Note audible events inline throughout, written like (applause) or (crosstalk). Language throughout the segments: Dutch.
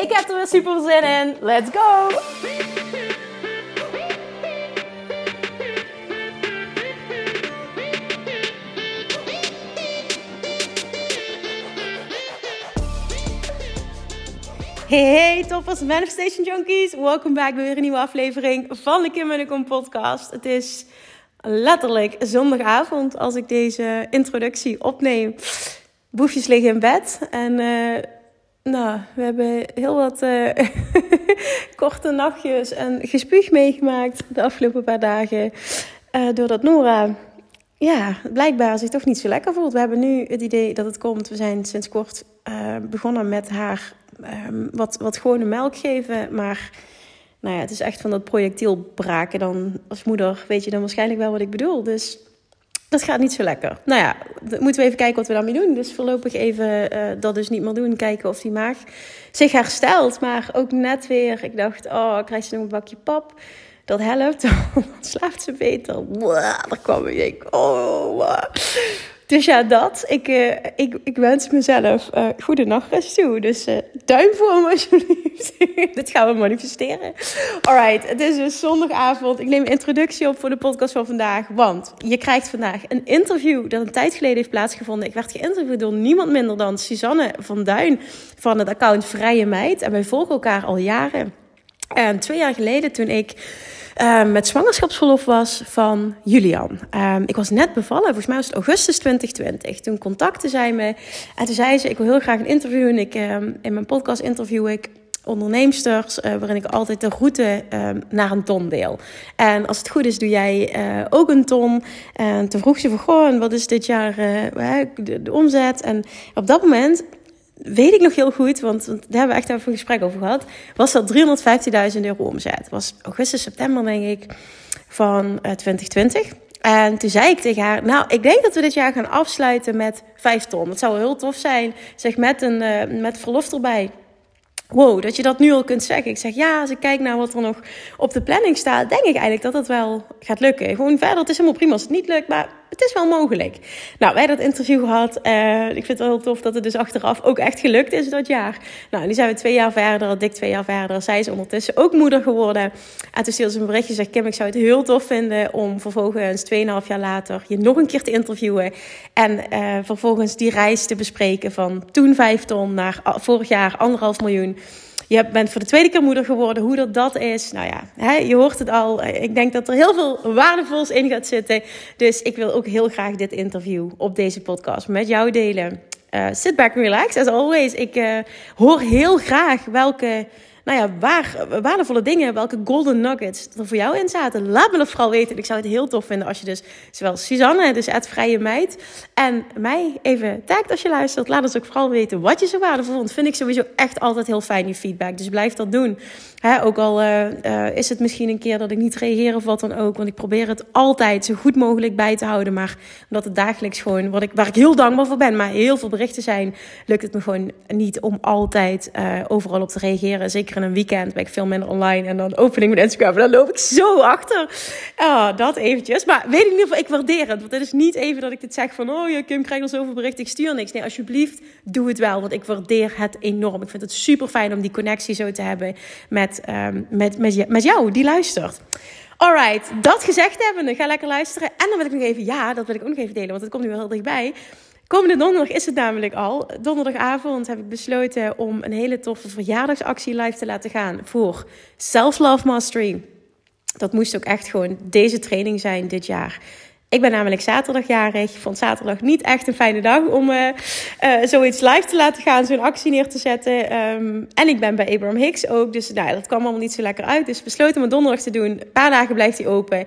Ik heb er weer super zin in. Let's go! Hey, toppers, Manifestation Junkies. Welkom back bij weer een nieuwe aflevering van de Kim en Kom podcast. Het is letterlijk zondagavond als ik deze introductie opneem. Boefjes liggen in bed en... Uh, nou, we hebben heel wat uh, (laughs) korte nachtjes en gespuug meegemaakt de afgelopen paar dagen. Uh, doordat Nora, ja, blijkbaar zich toch niet zo lekker voelt. We hebben nu het idee dat het komt. We zijn sinds kort uh, begonnen met haar um, wat, wat gewone melk geven. Maar nou ja, het is echt van dat projectiel braken. Dan als moeder weet je dan waarschijnlijk wel wat ik bedoel. Dus dat gaat niet zo lekker. Nou ja, moeten we even kijken wat we daarmee doen. Dus voorlopig even uh, dat dus niet meer doen. Kijken of die maag zich herstelt. Maar ook net weer, ik dacht, oh, krijg ze nog een bakje pap? Dat helpt. (laughs) Dan slaapt ze beter. Daar kwam ik. Oh, dus ja, dat. Ik, uh, ik, ik wens mezelf uh, goede nachtrust toe. Dus uh, duim voor me (laughs) alsjeblieft. Dit gaan we manifesteren. Alright, het is dus zondagavond. Ik neem een introductie op voor de podcast van vandaag. Want je krijgt vandaag een interview dat een tijd geleden heeft plaatsgevonden. Ik werd geïnterviewd door niemand minder dan Suzanne van Duin van het account Vrije Meid. En wij volgen elkaar al jaren. En twee jaar geleden toen ik met zwangerschapsverlof was van Julian. Uh, ik was net bevallen, volgens mij was het augustus 2020. Toen contacte zij me en toen zei ze: Ik wil heel graag een interview. En ik, uh, in mijn podcast interview ik onderneemsters, uh, waarin ik altijd de route naar een ton deel. En als het goed is, doe jij uh, ook een ton. En toen vroeg ze van, goh, wat is dit jaar de, de, omzet? En op dat moment weet ik nog heel goed, want, want daar hebben we echt even een gesprek over gehad, was dat 315.000 euro omzet. was augustus, september denk ik, van uh, 2020. En toen zei ik tegen haar, nou, ik denk dat we dit jaar gaan afsluiten met 5 ton. Dat zou heel tof zijn, zeg, met, een, uh, met verlof erbij. Wow, dat je dat nu al kunt zeggen. Ik zeg ja, als ik kijk naar wat er nog op de planning staat, denk ik eigenlijk dat het wel gaat lukken. Gewoon verder, het is helemaal prima als het niet lukt, maar het is wel mogelijk. Nou, wij dat interview gehad. Uh, ik vind het wel heel tof dat het dus achteraf ook echt gelukt is dat jaar. Nou, nu zijn we twee jaar verder, dik twee jaar verder. Zij is ondertussen ook moeder geworden. En toen stuurde ze een berichtje, zegt Kim, ik zou het heel tof vinden om vervolgens 2,5 jaar later je nog een keer te interviewen. En uh, vervolgens die reis te bespreken van toen 5 ton naar vorig jaar anderhalf miljoen. Je bent voor de tweede keer moeder geworden. Hoe dat, dat is. Nou ja, hè, je hoort het al. Ik denk dat er heel veel waardevols in gaat zitten. Dus ik wil ook heel graag dit interview op deze podcast met jou delen. Uh, sit back and relax, as always. Ik uh, hoor heel graag welke nou ja, waar, waardevolle dingen, welke golden nuggets er voor jou in zaten. Laat me dat vooral weten. Ik zou het heel tof vinden als je dus zowel Suzanne, dus het vrije meid, en mij even tagt als je luistert. Laat ons ook vooral weten wat je zo waardevol vond. Vind ik sowieso echt altijd heel fijn, je feedback. Dus blijf dat doen. Ook al uh, uh, is het misschien een keer dat ik niet reageer of wat dan ook. Want ik probeer het altijd zo goed mogelijk bij te houden. Maar omdat het dagelijks gewoon, wat ik, waar ik heel dankbaar voor ben, maar heel veel berichten zijn, lukt het me gewoon niet om altijd uh, overal op te reageren. Zeker in een weekend ben ik veel minder online. En dan opening met Instagram. En dan loop ik zo achter. Dat eventjes. Maar weet ik in ieder geval, ik waardeer het. Want het is niet even dat ik dit zeg van... Oh, je Kim krijgt al zoveel berichten. Ik stuur niks. Nee, alsjeblieft, doe het wel. Want ik waardeer het enorm. Ik vind het super fijn om die connectie zo te hebben met, um, met, met, met jou, die luistert. Alright, dat gezegd hebben, ga lekker luisteren. En dan wil ik nog even, ja, dat wil ik ook nog even delen, want het komt nu wel heel dichtbij. Komende donderdag is het namelijk al. Donderdagavond heb ik besloten om een hele toffe verjaardagsactie live te laten gaan voor Self-Love Mastery. Dat moest ook echt gewoon deze training zijn dit jaar. Ik ben namelijk zaterdagjarig. Vond zaterdag niet echt een fijne dag om uh, uh, zoiets live te laten gaan, zo'n actie neer te zetten. Um, en ik ben bij Abraham Hicks ook. Dus nou, dat kwam allemaal niet zo lekker uit. Dus besloten om donderdag te doen. Een paar dagen blijft hij open.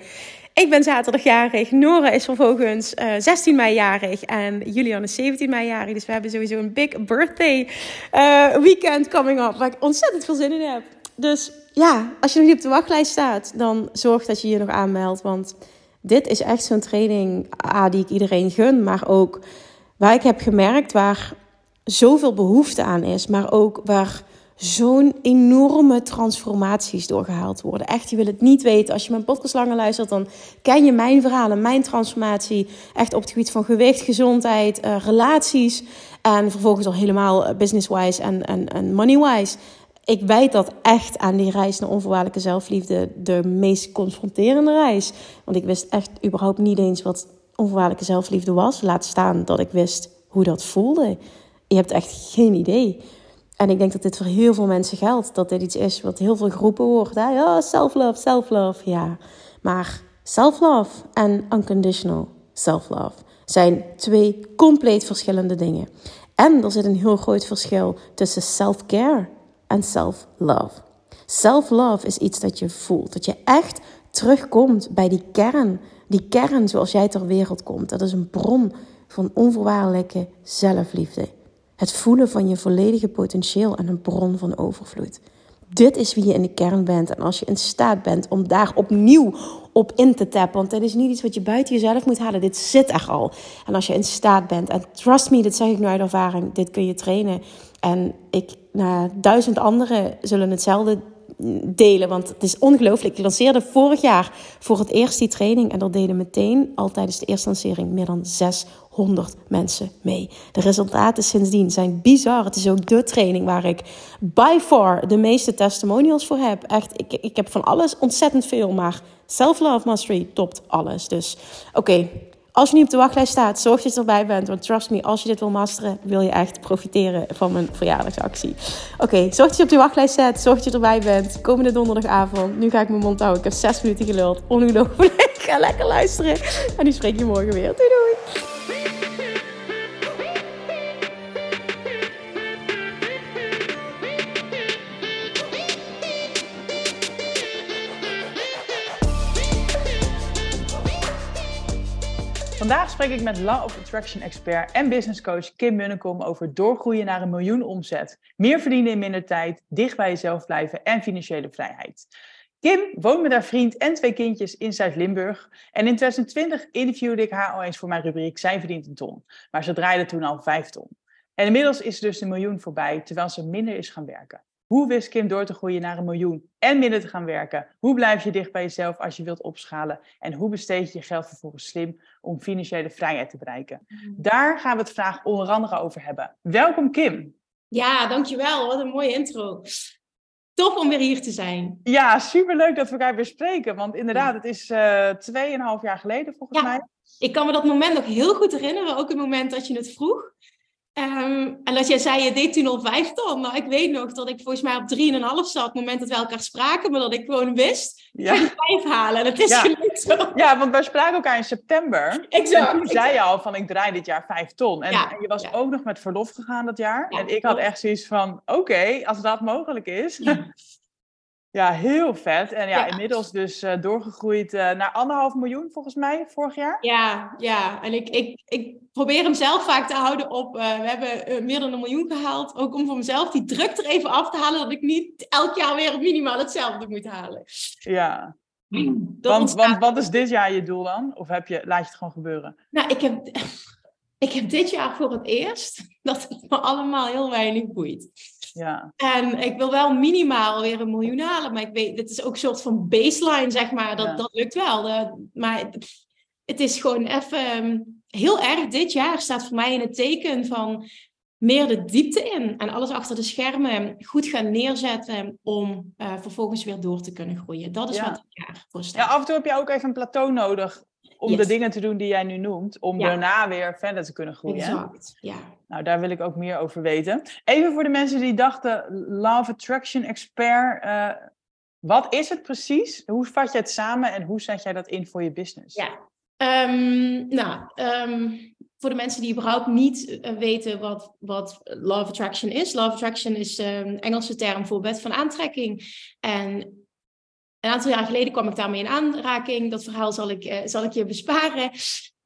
Ik ben zaterdagjarig. Nora is vervolgens uh, 16 mei jarig. En Julian is 17 mei jarig. Dus we hebben sowieso een big birthday uh, weekend coming up. Waar ik ontzettend veel zin in heb. Dus ja, als je nog niet op de wachtlijst staat, dan zorg dat je je nog aanmeldt. Want dit is echt zo'n training ah, die ik iedereen gun, maar ook waar ik heb gemerkt waar zoveel behoefte aan is, maar ook waar zo'n enorme transformaties doorgehaald worden. Echt, je wil het niet weten. Als je mijn podcast langer luistert, dan ken je mijn verhalen, mijn transformatie. Echt op het gebied van gewicht, gezondheid, uh, relaties. En vervolgens al helemaal eh, business-wise en, en, en money-wise. Ik wijd dat echt aan die reis naar onvoorwaardelijke zelfliefde. De meest confronterende reis. Want ik wist echt überhaupt niet eens wat onvoorwaardelijke zelfliefde was. Laat staan dat ik wist hoe dat voelde. Je hebt echt geen idee. En ik denk dat dit voor heel veel mensen geldt. Dat dit iets is wat heel veel geroepen wordt. Hè? Ja, self-love, self-love. Ja, maar self-love en unconditional self-love zijn twee compleet verschillende dingen. En er zit een heel groot verschil tussen self-care en self-love. Self-love is iets dat je voelt. Dat je echt terugkomt bij die kern. Die kern zoals jij ter wereld komt. Dat is een bron van onvoorwaardelijke zelfliefde. Het voelen van je volledige potentieel en een bron van overvloed. Dit is wie je in de kern bent. En als je in staat bent om daar opnieuw op in te tappen. Want dit is niet iets wat je buiten jezelf moet halen. Dit zit er al. En als je in staat bent. En trust me, dit zeg ik nu uit ervaring. Dit kun je trainen. En ik, nou, duizend anderen zullen hetzelfde delen. Want het is ongelooflijk. Ik lanceerde vorig jaar voor het eerst die training. En dat deden meteen, al tijdens de eerste lancering, meer dan 600 mensen mee. De resultaten sindsdien zijn bizar. Het is ook de training waar ik by far de meeste testimonials voor heb. Echt, ik, ik heb van alles ontzettend veel. Maar self-love mastery topt alles. Dus oké, als je niet op de wachtlijst staat, zorg dat je erbij bent. Want trust me, als je dit wil masteren, wil je echt profiteren van mijn verjaardagsactie. Oké, zorg dat je op die wachtlijst staat. Zorg dat je erbij bent. Komende donderdagavond. Nu ga ik mijn mond houden. Ik heb zes minuten geluld. Ongelooflijk. (laughs) Ga lekker luisteren. En die spreek je morgen weer. Doei doei. Vandaag spreek ik met Law of Attraction expert en business coach Kim Munnekom over doorgroeien naar een miljoen omzet, meer verdienen in minder tijd, dicht bij jezelf blijven en financiële vrijheid. Kim woont met haar vriend en twee kindjes in Zuid-Limburg. En in 2020 interviewde ik haar al eens voor mijn rubriek Zij verdient een ton. Maar ze draaide toen al vijf ton. En inmiddels is dus een miljoen voorbij, terwijl ze minder is gaan werken. Hoe wist Kim door te groeien naar een miljoen en minder te gaan werken? Hoe blijf je dicht bij jezelf als je wilt opschalen? En hoe besteed je je geld vervolgens slim om financiële vrijheid te bereiken? Mm. Daar gaan we het vandaag onder andere over hebben. Welkom Kim. Ja, dankjewel. Wat een mooie intro. Tof om weer hier te zijn. Ja, superleuk dat we elkaar weer spreken. Want inderdaad, het is uh, tweeënhalf jaar geleden volgens ja, mij. Ik kan me dat moment nog heel goed herinneren. Ook het moment dat je het vroeg. Um, en als jij zei, je deed toen al vijf ton. Nou, ik weet nog dat ik volgens mij op drieënhalf zat, het moment dat we elkaar spraken, maar dat ik gewoon wist, ja. ik vijf halen. En het is ja. zo. Ja, want wij spraken elkaar in september. Exact. En toen zei je al van, ik draai dit jaar vijf ton. En, en je was ook nog met verlof gegaan dat jaar. en ik had echt zoiets van, oké, als dat mogelijk is. Ja, heel vet. En ja, inmiddels dus uh, doorgegroeid uh, naar anderhalf miljoen volgens mij vorig jaar. Ja, ja. En ik, ik, ik probeer hem zelf vaak te houden op. Uh, we hebben meer dan een miljoen gehaald. Ook om voor mezelf die druk er even af te halen. Dat ik niet elk jaar weer minimaal hetzelfde moet halen. Ja. (clears throat) Want, want wat is dit jaar je doel dan? Of heb je, laat je het gewoon gebeuren? Nou, ik heb, (laughs) ik heb dit jaar voor het eerst dat het me allemaal heel weinig boeit. Ja. En ik wil wel minimaal weer een miljoen halen. Maar ik weet, dit is ook een soort van baseline, zeg maar. Dat, dat lukt wel. maar het is gewoon even ehm, heel erg. Dit jaar staat voor mij in het teken van meer de diepte in. En alles achter de schermen goed gaan neerzetten om uh, vervolgens weer door te kunnen groeien. Dat is wat ik jaar voor Ja, af en toe heb je ook even een plateau nodig om de dingen te doen die jij nu noemt, om daarna weer verder te kunnen groeien. Exact, ja. Nou, daar wil ik ook meer over weten. Even voor de mensen die dachten, Love Attraction Expert, uh, wat is het precies? Hoe vat je het samen en hoe zet jij dat in voor je business? Ja, um, nou, um, voor de mensen die überhaupt niet uh, weten wat, wat Love Attraction is. Love Attraction is een ehm, Engelse term voor wet van aantrekking. En een aantal jaar geleden kwam ik daarmee in aanraking. Dat verhaal zal ik, uh, zal ik je besparen.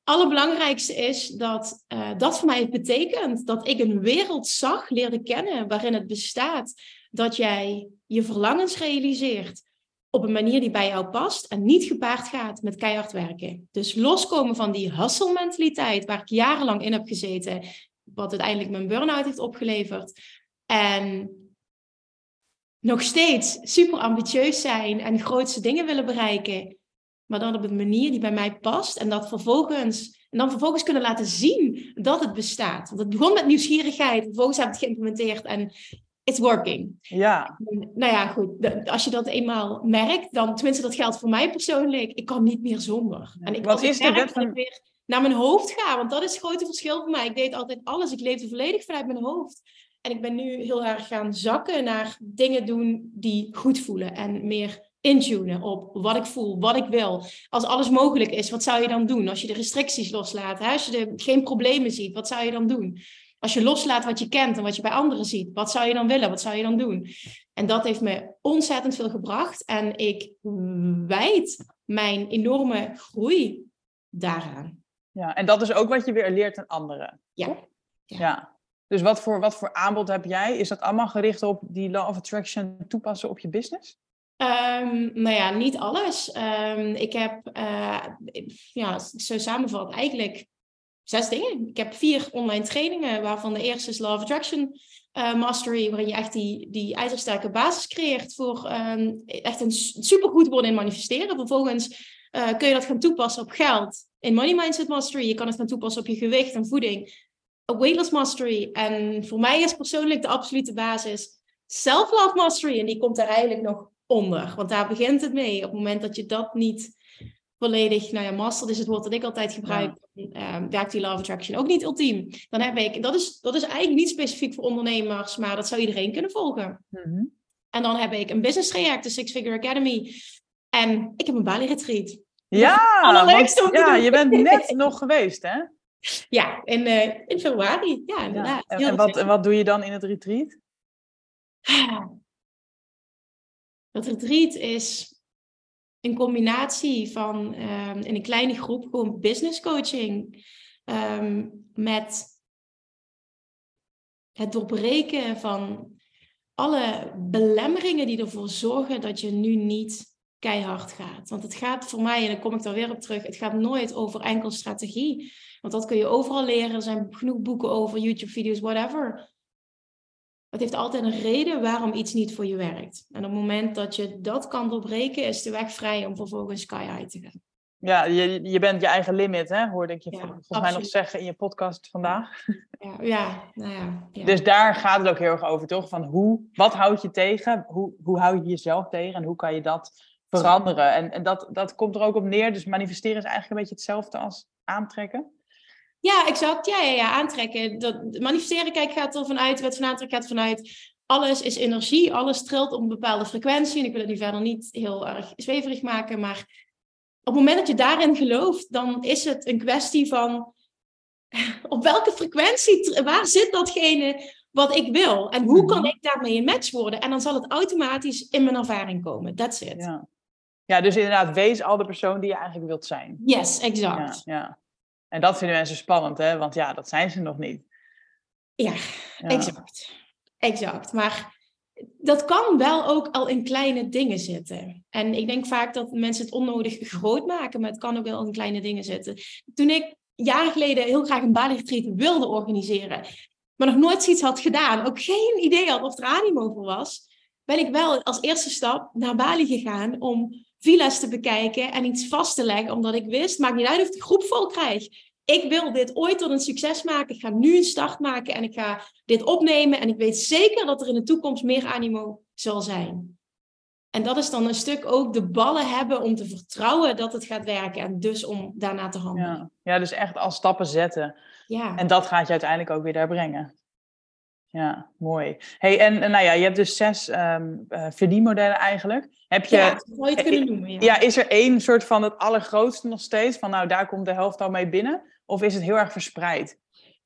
Allerbelangrijkste is dat uh, dat voor mij betekent dat ik een wereld zag, leerde kennen waarin het bestaat. dat jij je verlangens realiseert op een manier die bij jou past en niet gepaard gaat met keihard werken. Dus loskomen van die hustle mentaliteit waar ik jarenlang in heb gezeten, wat uiteindelijk mijn burn-out heeft opgeleverd. En nog steeds super ambitieus zijn en grootste dingen willen bereiken. Maar dan op een manier die bij mij past. En dat vervolgens, en dan vervolgens kunnen laten zien dat het bestaat. Want het begon met nieuwsgierigheid. Vervolgens heb ik het geïmplementeerd en it's working. Ja. nou ja, goed. Als je dat eenmaal merkt, dan tenminste dat geldt voor mij persoonlijk. Ik kan niet meer zonder. En ik, Wat is de wet van... weer naar mijn hoofd ga. Want dat is het grote verschil voor mij. Ik deed altijd alles. Ik leefde volledig vanuit mijn hoofd. En ik ben nu heel erg gaan zakken naar dingen doen die goed voelen. En meer intunen op wat ik voel, wat ik wil. Als alles mogelijk is, wat zou je dan doen? Als je de restricties loslaat, hè? als je de, geen problemen ziet, wat zou je dan doen? Als je loslaat wat je kent en wat je bij anderen ziet, wat zou je dan willen? Wat zou je dan doen? En dat heeft me ontzettend veel gebracht. En ik wijd mijn enorme groei daaraan. Ja, en dat is ook wat je weer leert aan anderen. Ja. ja. ja. Dus wat voor, wat voor aanbod heb jij? Is dat allemaal gericht op die law of attraction toepassen op je business? Um, nou ja, niet alles. Um, ik heb, uh, ja, zo samenvat, eigenlijk zes dingen. Ik heb vier online trainingen, waarvan de eerste is Law of Attraction uh, Mastery, waarin je echt die, die ijzersterke basis creëert voor um, echt een supergoed worden in manifesteren. Vervolgens uh, kun je dat gaan toepassen op geld in Money Mindset Mastery. Je kan het gaan toepassen op je gewicht en voeding. Op Weightless Mastery. En voor mij is persoonlijk de absolute basis Self-Love Mastery. En die komt er eigenlijk nog onder. Want daar begint het mee. Op het moment dat je dat niet volledig, nou ja, master is het woord dat ik altijd gebruik, ja. uh, werkt die Love Attraction ook niet ultiem. Dan heb ik, dat is, dat is eigenlijk niet specifiek voor ondernemers, maar dat zou iedereen kunnen volgen. Mm-hmm. En dan heb ik een business traject, de Six Figure Academy. En ik heb een Bali retreat. Ja, want, ja je bent net (laughs) nog geweest, hè? Ja, in, uh, in februari. Ja, inderdaad. Ja. En, en, wat, en wat doe je dan in het retreat? Het retreat is een combinatie van um, in een kleine groep gewoon business coaching um, met het doorbreken van alle belemmeringen die ervoor zorgen dat je nu niet keihard gaat. Want het gaat voor mij, en dan kom ik daar weer op terug, het gaat nooit over enkel strategie. Want dat kun je overal leren. Er zijn genoeg boeken over, YouTube-video's, whatever. Het heeft altijd een reden waarom iets niet voor je werkt. En op het moment dat je dat kan doorbreken, is de weg vrij om vervolgens sky high te gaan. Ja, je, je bent je eigen limit, hè? hoorde ik je ja, volgens mij nog zeggen in je podcast vandaag. (laughs) Ja, ja, nou ja, ja, Dus daar gaat het ook heel erg over, toch? Van hoe, wat houd je tegen? Hoe, hoe hou je jezelf tegen? En hoe kan je dat veranderen? En, en dat, dat komt er ook op neer. Dus manifesteren is eigenlijk een beetje hetzelfde als aantrekken. Ja, exact. Ja, ja, ja aantrekken. Dat, manifesteren, kijk, gaat er vanuit, wet van aantrekken gaat vanuit. Alles is energie, alles trilt op een bepaalde frequentie. En ik wil het nu verder niet heel erg zweverig maken, maar op het moment dat je daarin gelooft, dan is het een kwestie van (laughs) op welke frequentie, waar zit datgene wat ik wil? En hoe kan mhm. ik daarmee in match worden? En dan zal het automatisch in mijn ervaring komen. That's it. Ja, ja dus inderdaad, wees al de persoon die je eigenlijk wilt zijn. Yes, exact. Ja, ja. En dat vinden mensen spannend, hè? Want ja, dat zijn ze nog niet. Ja, exact. Exact. Maar dat kan wel ook al in kleine dingen zitten. En ik denk vaak dat mensen het onnodig groot maken, maar het kan ook wel in kleine dingen zitten. Toen ik jaren geleden heel graag een Bali wilde organiseren, maar nog nooit zoiets had gedaan, ook geen idee had of er animo voor was, ben ik wel als eerste stap naar Bali gegaan om villa's te bekijken en iets vast te leggen, omdat ik wist, maakt niet uit of ik de groep vol krijg. Ik wil dit ooit tot een succes maken. Ik ga nu een start maken en ik ga dit opnemen. En ik weet zeker dat er in de toekomst meer animo zal zijn. En dat is dan een stuk ook de ballen hebben om te vertrouwen dat het gaat werken. En dus om daarna te handelen. Ja, ja dus echt als stappen zetten. Ja. En dat gaat je uiteindelijk ook weer daar brengen. Ja, mooi. Hey, en nou ja, je hebt dus zes um, uh, verdienmodellen eigenlijk. Heb je, ja, zou je het kunnen noemen. Ja. ja. is er één soort van het allergrootste nog steeds? Van nou, daar komt de helft al mee binnen? Of is het heel erg verspreid?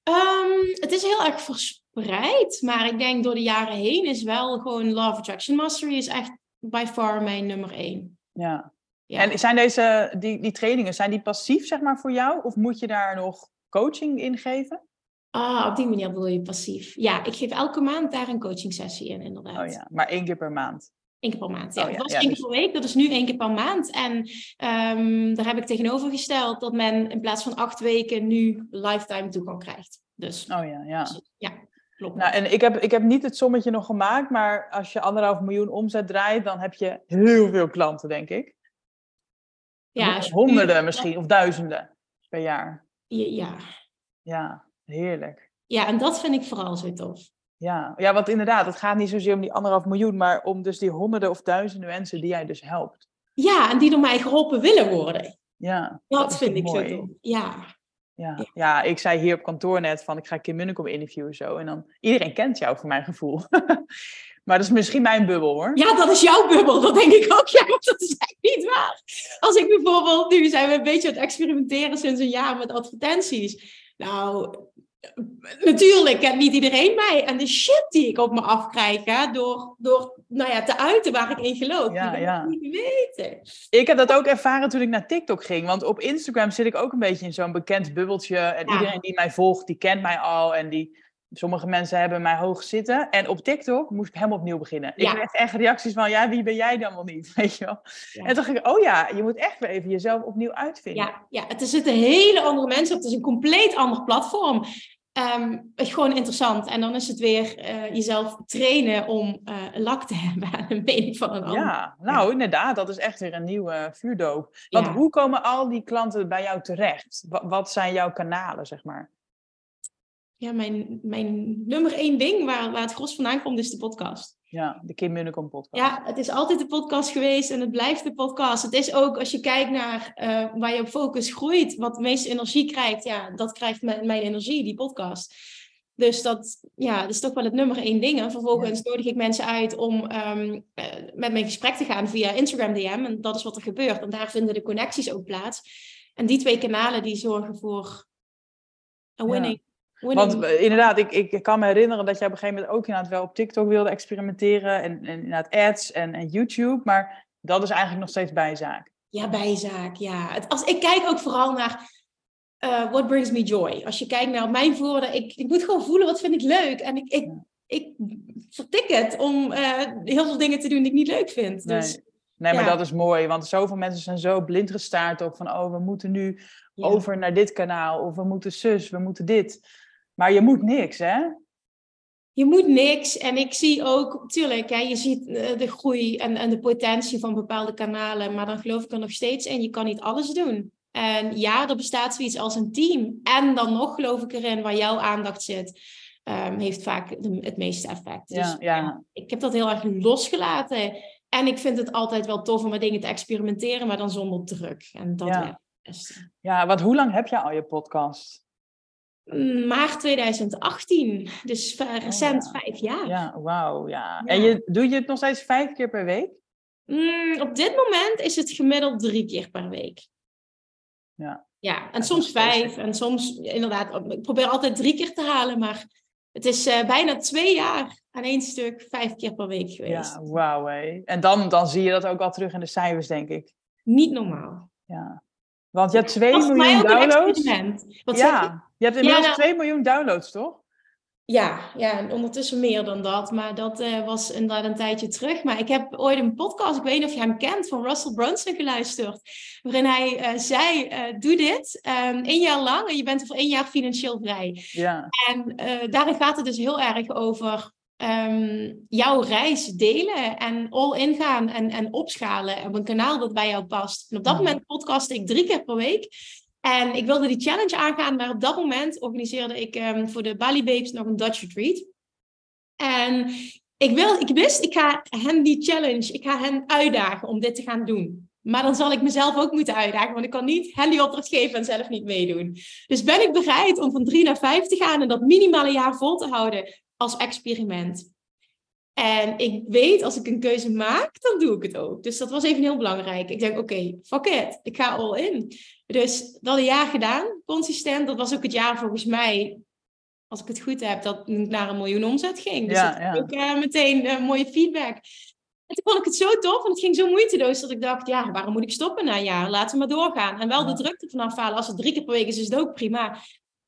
Um, het is heel erg verspreid, maar ik denk door de jaren heen is wel gewoon Love Attraction Mastery is echt by far mijn nummer één. Ja. ja. En zijn deze, die, die trainingen, zijn die passief zeg maar voor jou? Of moet je daar nog coaching in geven? Ah, op die manier bedoel je passief. Ja, ik geef elke maand daar een coaching sessie in, inderdaad. Oh ja, maar één keer per maand. Eén keer per maand, ja. Oh ja, dat was ja, één dus- keer per week, dat is nu één keer per maand. En ehm, daar heb ik tegenovergesteld dat men in plaats van acht weken nu lifetime toegang krijgt. Dus Oh ja, ja. ja, klopt. Nou, en ik heb, ik heb niet het sommetje nog gemaakt, maar als je anderhalf miljoen omzet draait, dan heb je heel veel klanten, denk ik. ja, je- Honderden misschien, of duizenden per jaar. Ja, ja. Ja, heerlijk. ja, en dat vind ik vooral zo tof. Ja. ja, want inderdaad, het gaat niet zozeer om die anderhalf miljoen, maar om dus die honderden of duizenden mensen die jij dus helpt. Ja, en die door mij geholpen willen worden. Ja, Dat, vind ik mooi. zo tof. Ja. Ja. Ja. ik zei hier op kantoor net van ik ga Kim Munnekom interviewen zo. En dan, iedereen kent jou voor mijn gevoel. (laughs) maar dat is misschien mijn bubbel hoor. ja, dat is jouw bubbel. Dat denk ik ook. (laughs) Ja, want dat is echt niet waar. Als ik bijvoorbeeld, nu zijn we een beetje aan het experimenteren sinds een jaar met advertenties. Nou, natuurlijk kent niet iedereen mij. En de shit die ik op me afkrijg, hè, door, door nou ja, te uiten waar ik in geloof. Ja, die ja. ik niet weten. Ik heb dat ook ervaren toen ik naar TikTok ging. Want op Instagram zit ik ook een beetje in zo'n bekend bubbeltje. En Ja. iedereen die mij volgt, die kent mij al. En die, sommige mensen hebben mij hoog zitten. En op TikTok moest ik helemaal opnieuw beginnen. Ik kreeg echt reacties van, ja, wie ben jij dan wel niet? (laughs) Weet je wel? Ja. En toen dacht ik, oh ja, je moet echt weer even jezelf opnieuw uitvinden. Ja, ja, het zitten hele andere mensen op. Het is een compleet ander platform. Ehm, gewoon interessant. En dan is het weer eh, jezelf trainen om eh, lak te (laughs) hebben aan een been van een ander. Ja, nou inderdaad, dat is echt weer een nieuwe vuurdoop. Want Ja. hoe komen al die klanten bij jou terecht? Wa- Wat zijn jouw kanalen, zeg maar? Ja, mijn, mijn nummer één ding waar, waar het gros vandaan komt, is de podcast. Ja, de Kim Munnekom podcast. Ja, het is altijd de podcast geweest en het blijft de podcast. Het is ook, als je kijkt naar eh, waar je op focus groeit, wat de meeste energie krijgt, ja, dat krijgt mijn, mijn energie, die podcast. Dus dat, ja, dat is toch wel het nummer één ding. En vervolgens nodig ik mensen uit om eh, met mij in gesprek te gaan via Instagram DM. En dat is wat er gebeurt. En daar vinden de connecties ook plaats. En die twee kanalen die zorgen voor een Ja. Winning. Want eh, inderdaad, ik, ik kan me herinneren dat jij op een gegeven moment ook inderdaad wel op TikTok wilde experimenteren. En, en inderdaad ads en, en YouTube. Maar dat is eigenlijk nog steeds bijzaak. Ja, bijzaak, ja. Het, als, ik kijk ook vooral naar eh, what brings me joy. Als je kijkt naar mijn woorden, ik, ik moet gewoon voelen wat vind ik leuk. En ik, ik, ik vertik het om eh, heel veel dingen te doen die ik niet leuk vind. Dus, Nee, nee maar ja. dat is mooi. Want zoveel mensen zijn zo blind gestaard op van... oh, we moeten nu ja. over naar dit kanaal. Of we moeten zus, we moeten dit. Maar je moet niks, hè? Je moet niks. En ik zie ook, tuurlijk, hè, je ziet eh, de groei en, en de potentie van bepaalde kanalen. Maar dan geloof ik er nog steeds in, je kan niet alles doen. En ja, er bestaat zoiets als een team. En dan nog geloof ik erin waar jouw aandacht zit. ehm, heeft vaak de- het meeste effect. Ja, Dus ja. ik heb dat heel erg losgelaten. En ik vind het altijd wel tof om met dingen te experimenteren, maar dan zonder druk. En dat Ja. werkt het beste. Ja, want hoe lang heb je al je podcast? Maart 2018, dus recent Oh, ja. vijf jaar. Ja, wauw, ja. Ja. En je, doe je het nog steeds vijf keer per week? Mm, op dit moment is het gemiddeld drie keer per week. Ja. Ja, en soms vijf. En soms, inderdaad, ik probeer altijd drie keer te halen. Maar het is eh, bijna twee jaar aan één stuk vijf keer per week geweest. Ja, wauw. En dan, dan zie je dat ook al terug in de cijfers, denk ik. Niet normaal. Ja. Want je hebt 2 Dat is voor mij miljoen downloads. Wat zeg je? Ja, je hebt inmiddels nou- 2 miljoen downloads, toch? Ja, ja, en ondertussen meer dan dat. Maar dat eh, was inderdaad een tijdje terug. Maar ik heb ooit een podcast, ik weet niet of je hem kent, van Russell Brunson geluisterd. Waarin hij eh, zei, eh, doe dit ehm één jaar lang en je bent er voor één jaar financieel vrij. Ja, En daarin gaat het dus heel erg over ehm, jouw reis delen en all in gaan en, en opschalen op een kanaal dat bij jou past. En op dat Mhm. moment podcastte ik drie keer per week. En ik wilde die challenge aangaan, maar op dat moment organiseerde ik ehm, voor de Bali Babes nog een Dutch retreat. En ik, wil, ik wist, ik ga hen die challenge, ik ga hen uitdagen om dit te gaan doen. Maar dan zal ik mezelf ook moeten uitdagen, want ik kan niet hen die opdracht geven en zelf niet meedoen. Dus ben ik bereid om van drie naar vijf te gaan en dat minimaal een jaar vol te houden als experiment. En ik weet, als ik een keuze maak, dan doe ik het ook. Dus dat was even heel belangrijk. Ik denk, oké, fuck it, ik ga all in. Dus dat een jaar gedaan, consistent. Dat was ook het jaar volgens mij, als ik het goed heb, dat ik naar een miljoen omzet ging. Dus Ja, dat ja. is ook eh, meteen eh, mooie feedback. En toen vond ik het zo tof en het ging zo moeiteloos dat ik dacht, ja, waarom moet ik stoppen na een jaar? Laten we maar doorgaan. En wel Ja. de drukte vanaf halen. Als het drie keer per week is, is het ook prima.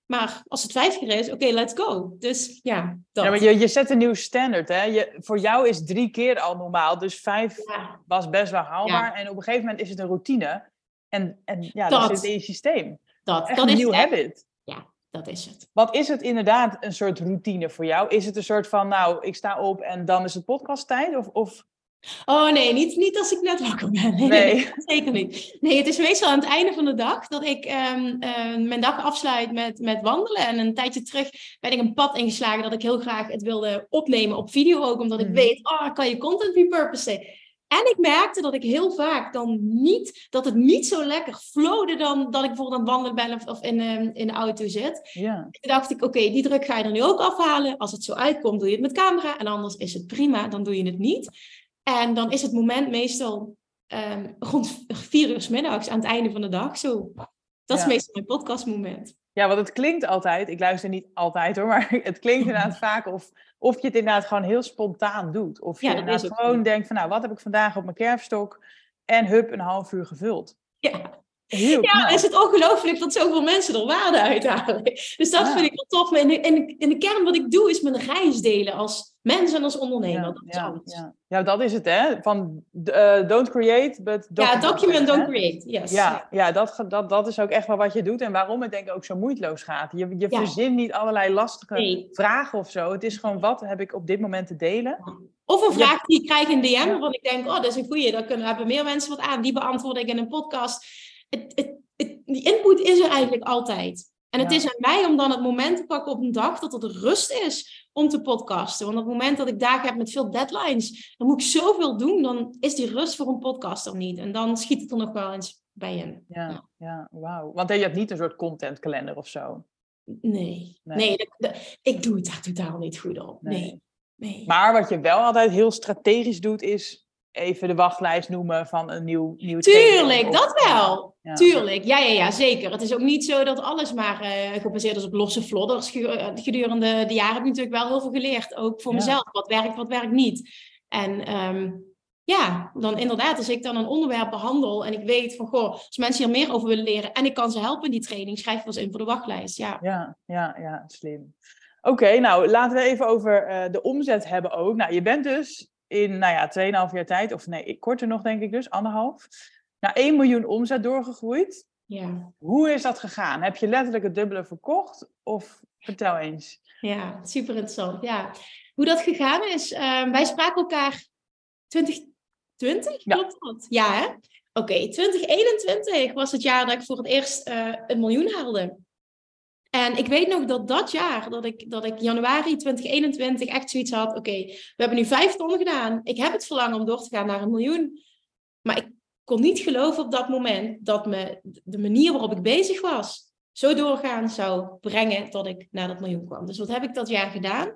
Maar als het vijf keer is, oké, let's go. Dus ja, dat. Ja, maar je, je zet een nieuw standaard, hè? Je, voor jou is drie keer al normaal, dus vijf Ja. was best wel haalbaar. En op een gegeven moment is het een routine. En, en ja, dat, Dat. zit in je systeem. Dat, Echt dat een is nieuw habit. Dat is het. Wat is het inderdaad een soort routine voor jou? Is het een soort van, nou, ik sta op en dan is het podcasttijd? Of, of... Oh nee, niet, niet als ik net wakker ben. Nee, Nee. nee, zeker niet. Nee, het is meestal aan het einde van de dag dat ik ehm, eh, mijn dag afsluit met, met wandelen. En een tijdje terug ben ik een pad ingeslagen dat ik heel graag het wilde opnemen op video ook. Omdat ik Mhm. weet, oh, kan je content repurposen. En ik merkte dat ik heel vaak dan niet, dat het niet zo lekker flowde dan dat ik bijvoorbeeld aan het wandelen ben of, of in, ehm, in de auto zit. Ja, Toen dacht ik, oké, die druk ga je er nu ook afhalen. Als het zo uitkomt, doe je het met camera. En anders is het prima, dan doe je het niet. En dan is het moment meestal ehm, rond vier uur middags aan het einde van de dag zo. Dat is meestal mijn podcastmoment. ja, want het klinkt altijd, ik luister niet altijd hoor, (laughs) maar het klinkt inderdaad (laughs) vaak of, of je het inderdaad gewoon heel spontaan doet. Of je Ja, inderdaad gewoon denkt van, nou, wat heb ik vandaag op mijn kerfstok? En hup, een half uur gevuld. Ja, Heel ja knap. is het ongelooflijk dat zoveel mensen er waarde uithalen. Dus dat Ja. vind ik wel tof. Maar in de, in, de, in de kern wat ik doe, is mijn reis delen als mens en als ondernemer. Ja, dat is ja, alles. Ja, ja. ja, dat is het hè. Van eh, don't create, but document. document, hè? don't create. Yes. Ja, ja dat, dat, dat is ook echt wel wat je doet en waarom het denk ik ook zo moeiteloos gaat. Je, je Ja. verzint niet allerlei lastige Nee. vragen of zo. Het is gewoon wat heb ik op dit moment te delen. Of een Ja. vraag die ik krijg in DM, Ja. waarvan ik denk, oh, dat is een goeie, daar kunnen, hebben meer mensen wat aan. Die beantwoord ik in een podcast. Het, het, het, die input is er eigenlijk altijd. En het Ja. is aan mij om dan het moment te pakken op een dag dat er de rust is om te podcasten. Want op het moment dat ik dagen heb met veel deadlines, dan moet ik zoveel doen, dan is die rust voor een podcast er niet. En dan schiet het er nog wel eens bij in. Ja, Ja. ja. wauw. Want je hebt niet een soort contentkalender of zo. Nee, Nee. nee, dat- dat- ik doe het daar totaal niet goed op. Nee. Nee, nee. Maar wat je wel altijd heel strategisch doet, is even de wachtlijst noemen van een nieuw, nieuw Tuurlijk, of- dat wel. Ja. Tuurlijk, ja, ja, ja, zeker. Het is ook niet zo dat alles maar eh, gebaseerd is op losse vlodders. Eh, Gedurende de jaren heb ik natuurlijk wel heel veel geleerd. Ook voor Ja. mezelf. Wat werkt, wat werkt niet. En ehm, ja, dan inderdaad, als ik dan een onderwerp behandel en ik weet van, goh, als mensen hier meer over willen leren en ik kan ze helpen in die training, schrijf ik wel eens in voor de wachtlijst. Ja, Ja, ja, ja, slim. Oké, nou laten we even over eh, de omzet hebben ook. Nou, je bent dus in, nou ja, 2,5 jaar tijd, of nee, korter nog denk ik dus, anderhalf, naar 1 miljoen omzet doorgegroeid. ja, Hoe is dat gegaan? Heb je letterlijk het dubbele verkocht? Of vertel eens. ja super interessant. Ja. Hoe dat gegaan is, ehm, wij spraken elkaar 2020, Ja. klopt dat? Ja, hè? Oké, 2021 was het jaar dat ik voor het eerst eh, een miljoen haalde. En ik weet nog dat dat jaar, dat ik, dat ik januari 2021 echt zoiets had. Oké, we hebben nu vijf ton gedaan. Ik heb het verlangen om door te gaan naar een miljoen. Maar ik kon niet geloven op dat moment dat me de manier waarop ik bezig was, zo doorgaan zou brengen dat ik naar dat miljoen kwam. Dus wat heb ik dat jaar gedaan?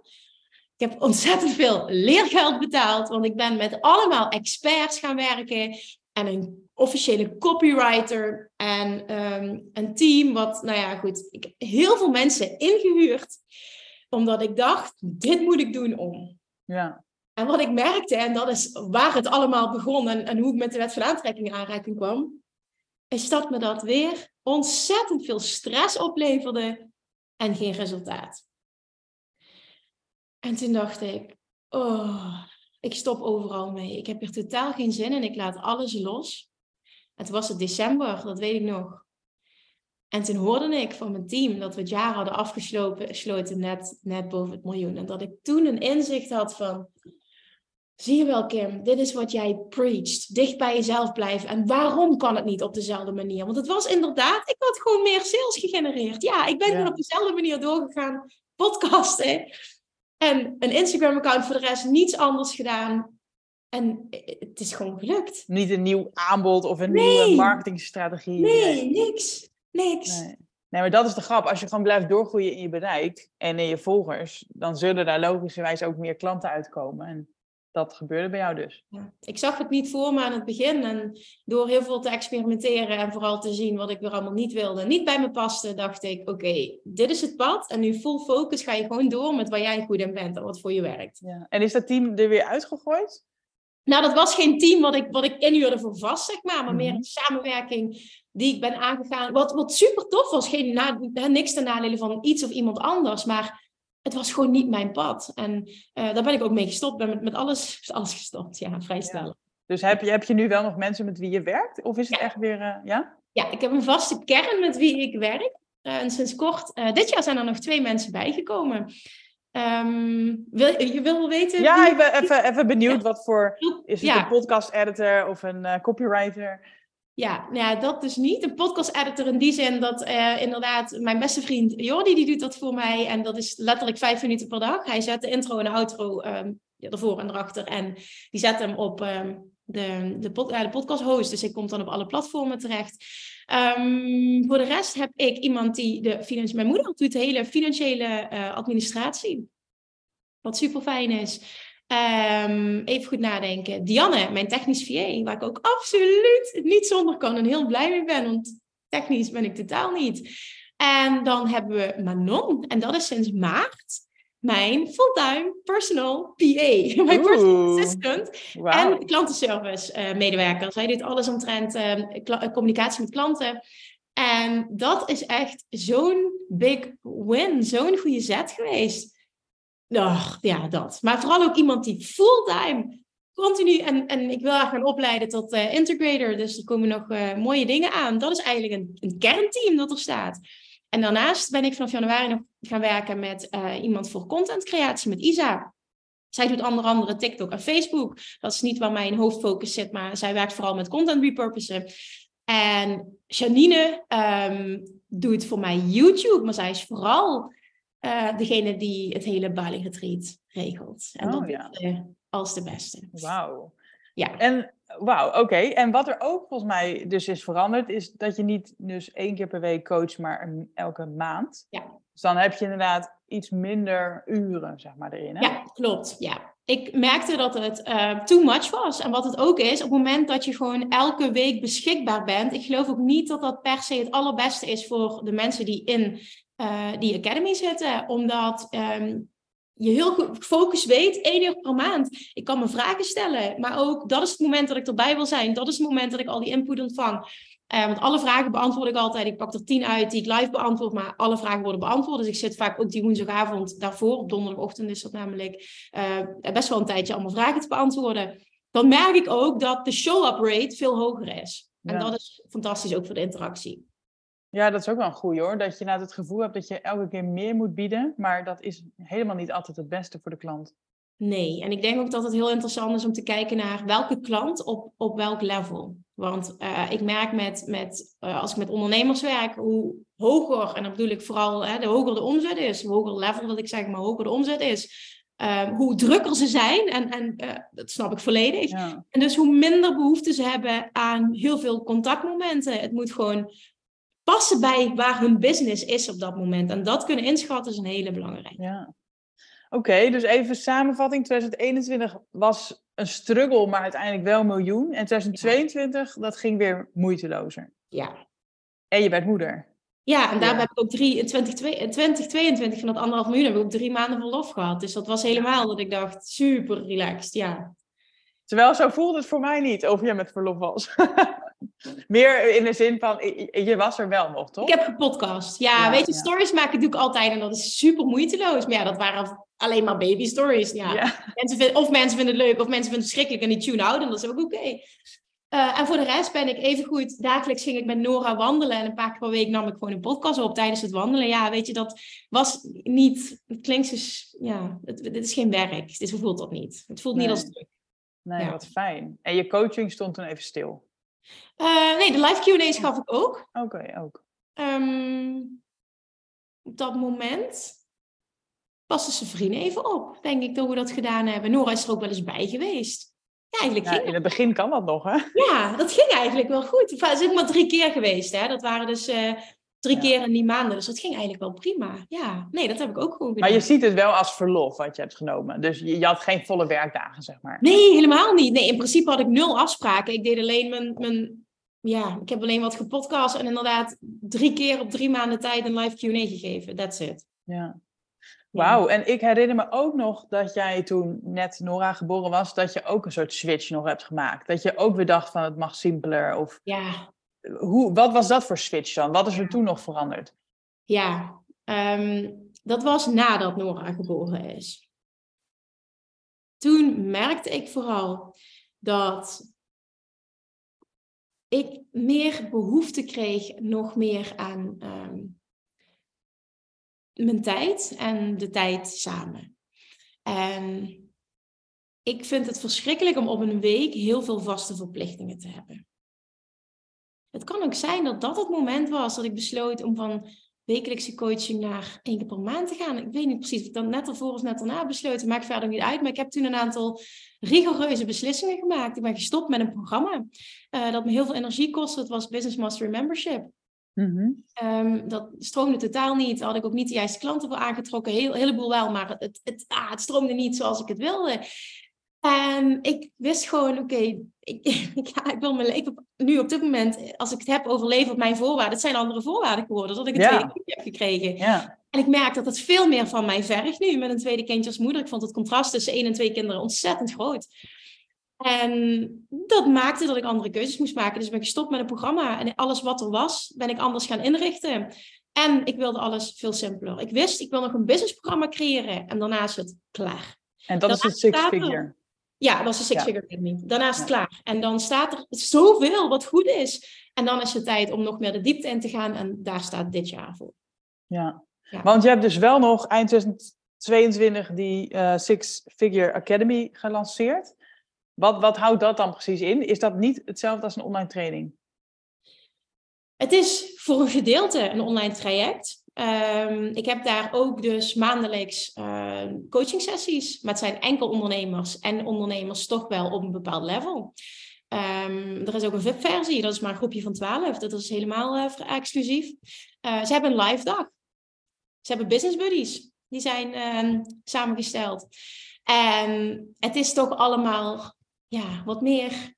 Ik heb ontzettend veel leergeld betaald, want ik ben met allemaal experts gaan werken en een officiële copywriter en ehm, een team. Wat, nou ja, goed, ik heb heel veel mensen ingehuurd, omdat ik dacht, dit moet ik doen om. Ja, En wat ik merkte, en dat is waar het allemaal begon en, en hoe ik met de wet van aantrekking in aanraking kwam, is dat me dat weer ontzettend veel stress opleverde en geen resultaat. En toen dacht ik, oh, ik stop overal mee. Ik heb er totaal geen zin in. Ik laat alles los. En toen was het december, dat weet ik nog. En toen hoorde ik van mijn team dat we het jaar hadden afgesloten net, net boven het miljoen. En dat ik toen een inzicht had van, zie je wel Kim, dit is wat jij preached. Dicht bij jezelf blijven. En waarom kan het niet op dezelfde manier? Want het was inderdaad, ik had gewoon meer sales gegenereerd. Ja, ik ben Ja. gewoon op dezelfde manier doorgegaan. Podcasten. En een Instagram-account voor de rest, niets anders gedaan. En het is gewoon gelukt. niet een nieuw aanbod of een Nee. nieuwe marketingstrategie. Nee, niks. Niks. Nee. nee, maar dat is de grap. Als je gewoon blijft doorgroeien in je bereik en in je volgers, dan zullen daar logischerwijs ook meer klanten uitkomen. En dat gebeurde bij jou dus. Ja. Ik zag het niet voor me aan het begin. En door heel veel te experimenteren en vooral te zien wat ik weer allemaal niet wilde, niet bij me paste, dacht ik: oké, dit is het pad. En nu full focus ga je gewoon door met waar jij goed in bent en wat voor je werkt. Ja. En is dat team er weer uitgegooid? Nou, dat was geen team wat ik, wat ik inhuurde voor vast, zeg maar, maar meer Mhm. een samenwerking die ik ben aangegaan. Wat, wat super tof was. Geen na, niks ten nadele van iets of iemand anders. Maar het was gewoon niet mijn pad. En uh, daar ben ik ook mee gestopt. Ben met, met alles, alles gestopt. Ja, vrij snel. Dus heb je, heb je nu wel nog mensen met wie je werkt? Of is het echt weer, uh, ja? Ja, ik heb een vaste kern met wie ik werk. Uh, en sinds kort, dit jaar zijn er nog twee mensen bijgekomen. Um, wil, je wil weten? Ja, ik ben even, even benieuwd wat voor. Is het een podcast editor of een copywriter? Ja, nou ja, dat dus niet. Een podcast editor in die zin dat uh, inderdaad mijn beste vriend Jordi, die doet dat voor mij. En dat is letterlijk vijf minuten per dag. Hij zet de intro en de outro ja, ervoor en erachter. En die zet hem op um, de, de, pod, uh, de podcast host. Dus ik kom dan op alle platformen terecht. Um, voor de rest heb ik iemand die de financiële... Mijn moeder doet de hele financiële uh, administratie. Wat super fijn is. Um, even goed nadenken. Dianne, mijn technisch VA, waar ik ook absoluut niet zonder kan en heel blij mee ben. Want technisch ben ik totaal niet. En dan hebben we Manon. En dat is sinds maart mijn fulltime personal PA, (laughs) mijn personal assistant wow. en klantenservice uh, medewerker. Zij doet alles omtrent uh, communicatie met klanten. En dat is echt zo'n big win, zo'n goede zet geweest. Ach, ja, dat. Maar vooral ook iemand die fulltime, continu, en, en ik wil haar gaan opleiden tot uh, integrator, dus er komen nog mooie dingen aan. Dat is eigenlijk een, een kernteam dat er staat. En daarnaast ben ik vanaf januari nog gaan werken met uh, iemand voor contentcreatie, met Isa. Zij doet onder andere TikTok en Facebook. Dat is niet waar mijn hoofdfocus zit, maar zij werkt vooral met content repurposen. En Janine um, doet voor mij YouTube, maar zij is vooral uh, degene die het hele Bali Retreat regelt. En oh, dat ja. is uh, als de beste. Wauw. Ja. En wauw, oké. En wat er ook volgens mij dus is veranderd, is dat je niet dus één keer per week coacht, maar elke maand. Ja. Dus dan heb je inderdaad iets minder uren, zeg maar, erin. Hè? Ja, klopt. Ja. Ik merkte dat het uh, too much was. En wat het ook is, op het moment dat je gewoon elke week beschikbaar bent, ik geloof ook niet dat dat per se het allerbeste is voor de mensen die in uh, die academy zitten. Omdat um, je heel goed focus weet, één uur per maand. Ik kan me vragen stellen, maar ook dat is het moment dat ik erbij wil zijn. Dat is het moment dat ik al die input ontvang. Uh, want alle vragen beantwoord ik altijd. Ik pak er tien uit die ik live beantwoord, maar alle vragen worden beantwoord. Dus ik zit vaak ook die woensdagavond daarvoor, op donderdagochtend is dat namelijk, uh, best wel een tijdje allemaal vragen te beantwoorden. Dan merk ik ook dat de show-up rate veel hoger is. Ja. En dat is fantastisch ook voor de interactie. Ja, dat is ook wel een goeie hoor. Dat je nou het gevoel hebt dat je elke keer meer moet bieden. Maar dat is helemaal niet altijd het beste voor de klant. Nee, en ik denk ook dat het heel interessant is om te kijken naar welke klant op, op welk level. Want uh, ik merk met, met uh, als ik met ondernemers werk, hoe hoger, en dan bedoel ik vooral hè, de hoger de omzet is, hoe hoger level wil ik zeggen, maar hoger de omzet is, uh, hoe drukker ze zijn. En, en dat snap ik volledig. Ja. En dus hoe minder behoefte ze hebben aan heel veel contactmomenten. Het moet gewoon passen bij waar hun business is op dat moment. En dat kunnen inschatten is een hele belangrijke. Ja. Oké, dus even samenvatting. 2021 was een struggle, maar uiteindelijk wel een miljoen. En 2022, ja. dat ging weer moeitelozer. Ja. En je bent moeder. Ja, en daar ja. heb ik ook drie, in 2022 van dat anderhalf miljoen heb ik ook drie maanden verlof gehad. Dus dat was helemaal dat ik dacht, super relaxed, ja. Terwijl zo voelde het voor mij niet, of jij met verlof was. (laughs) Meer in de zin van, je was er wel nog, toch? Ik heb gepodcast. Ja, ja weet je, ja. stories maken doe ik altijd en dat is super moeiteloos. Maar ja, dat waren alleen maar baby stories. Ja. ja. Mensen of mensen vinden het leuk, of mensen vinden het verschrikkelijk en die tune out. En dat is ook oké. Okay. Uh, en voor de rest ben ik even goed. Dagelijks ging ik met Nora wandelen. En een paar keer per week nam ik gewoon een podcast op tijdens het wandelen. Ja, weet je, dat was niet. Het klinkt dus. Ja, het, dit is geen werk. Hoe voelt dat niet? Het voelt nee. niet als druk. Nee, ja. wat fijn. En je coaching stond toen even stil? Uh, nee, de live Q&A's gaf ik ook. Oké, okay, ook. Um, op dat moment paste zijn vrienden even op, denk ik, dat we dat gedaan hebben. Nora is er ook wel eens bij geweest. Ja, eigenlijk ja, in het begin kan dat nog, hè? Ja, dat ging eigenlijk wel goed. Het is maar drie keer geweest, hè. Dat waren dus uh, drie ja. keer in die maanden. Dus dat ging eigenlijk wel prima. Ja, nee, dat heb ik ook gewoon gedaan. Maar je ziet het wel als verlof wat je hebt genomen. Dus je, je had geen volle werkdagen, zeg maar. Nee, helemaal niet. Nee, in principe had ik nul afspraken. Ik deed alleen mijn... mijn ja, ik heb alleen wat gepodcast en inderdaad drie keer op drie maanden tijd een live Q&A gegeven. That's it. Ja. Wauw, en ik herinner me ook nog dat jij toen net Nora geboren was, dat je ook een soort switch nog hebt gemaakt. Dat je ook weer dacht van het mag simpeler of ja. Hoe, wat was dat voor switch dan? Wat is er toen nog veranderd? Ja, ehm, dat was nadat Nora geboren is. Toen merkte ik vooral dat ik meer behoefte kreeg, nog meer aan ehm, mijn tijd en de tijd samen. En ik vind het verschrikkelijk om op een week heel veel vaste verplichtingen te hebben. Het kan ook zijn dat dat het moment was dat ik besloot om van wekelijkse coaching naar één keer per maand te gaan. Ik weet niet precies of ik dan net ervoor of net erna besloten. Maakt verder niet uit. Maar ik heb toen een aantal rigoureuze beslissingen gemaakt. Ik ben gestopt met een programma uh, dat me heel veel energie kostte. Het was Business Mastery Membership. Mm dat stroomde totaal niet. Had ik ook niet de juiste klanten voor aangetrokken. Heel, een heleboel wel, maar het, het, ah, het stroomde niet zoals ik het wilde. En ik wist gewoon, oké, ik, (laughs) ik, ik, wil mijn leven nu op dit moment, als ik het heb over leven op mijn voorwaarden, het zijn andere voorwaarden geworden, dat ik een tweede kindje heb gekregen. Ja. En ik merk dat het veel meer van mij vergt nu met een tweede kindje als moeder. Ik vond het contrast tussen één en twee kinderen ontzettend groot. En dat maakte dat ik andere keuzes moest maken. Dus ik ben gestopt met een programma en alles wat er was, ben ik anders gaan inrichten. En ik wilde alles veel simpeler. Ik wist, ik wil nog een businessprogramma creëren en daarna is het klaar. En dat is het six figure. Ja, dat is een Six Figure Academy. Daarna is het klaar. En dan staat er zoveel wat goed is. En dan is het tijd om nog meer de diepte in te gaan. En daar staat dit jaar voor. Ja, want je hebt dus wel nog eind 2022 die uh, Six Figure Academy gelanceerd. Wat, wat houdt dat dan precies in? Is dat niet hetzelfde als een online training? Het is voor een gedeelte een online traject. Um, ik heb daar ook dus maandelijks uh, coaching sessies. Maar het zijn enkel ondernemers en ondernemers toch wel op een bepaald level. Um, er is ook een VIP-versie, dat is maar een groepje van 12. Dat is helemaal uh, exclusief. Uh, ze hebben een live dag. Ze hebben business buddies. Die zijn samengesteld. En het is toch allemaal ja, wat meer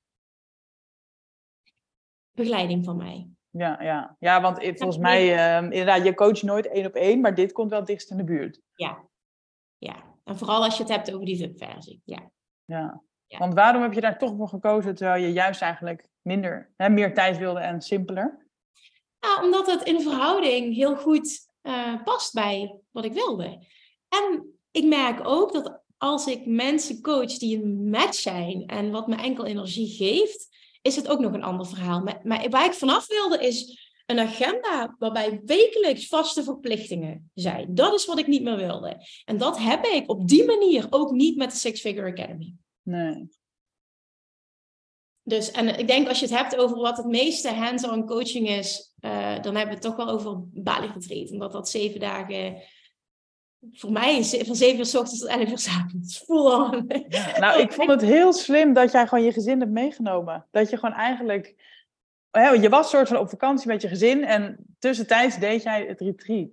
begeleiding van mij. Ja, ja. ja want volgens mij, uh, inderdaad, je coacht nooit één op één, maar dit komt wel dichtst in de buurt. Ja, ja. En vooral als je het hebt over die VIP-versie, ja. ja. Want waarom heb je daar toch voor gekozen, terwijl je juist eigenlijk minder, hè, meer tijd wilde en simpeler? Ja, omdat het in verhouding heel goed uh, past bij wat ik wilde. En ik merk ook dat als ik mensen coach die een match zijn en wat me enkel energie geeft, is het ook nog een ander verhaal. Maar, maar waar ik vanaf wilde is een agenda waarbij wekelijks vaste verplichtingen zijn. Dat is wat ik niet meer wilde. En dat heb ik op die manier ook niet met de Six Figure Academy. Nee. Dus, en ik denk als je het hebt over wat het meeste hands-on coaching is, uh, dan hebben we het toch wel over Bali Retreat. Omdat dat zeven dagen voor mij is van 7 uur s ochtends tot 11 uur s avonds. (laughs) Ja, nou, ik vond het heel slim dat jij gewoon je gezin hebt meegenomen. Dat je gewoon eigenlijk. Je was soort van op vakantie met je gezin en tussentijds deed jij het retreat.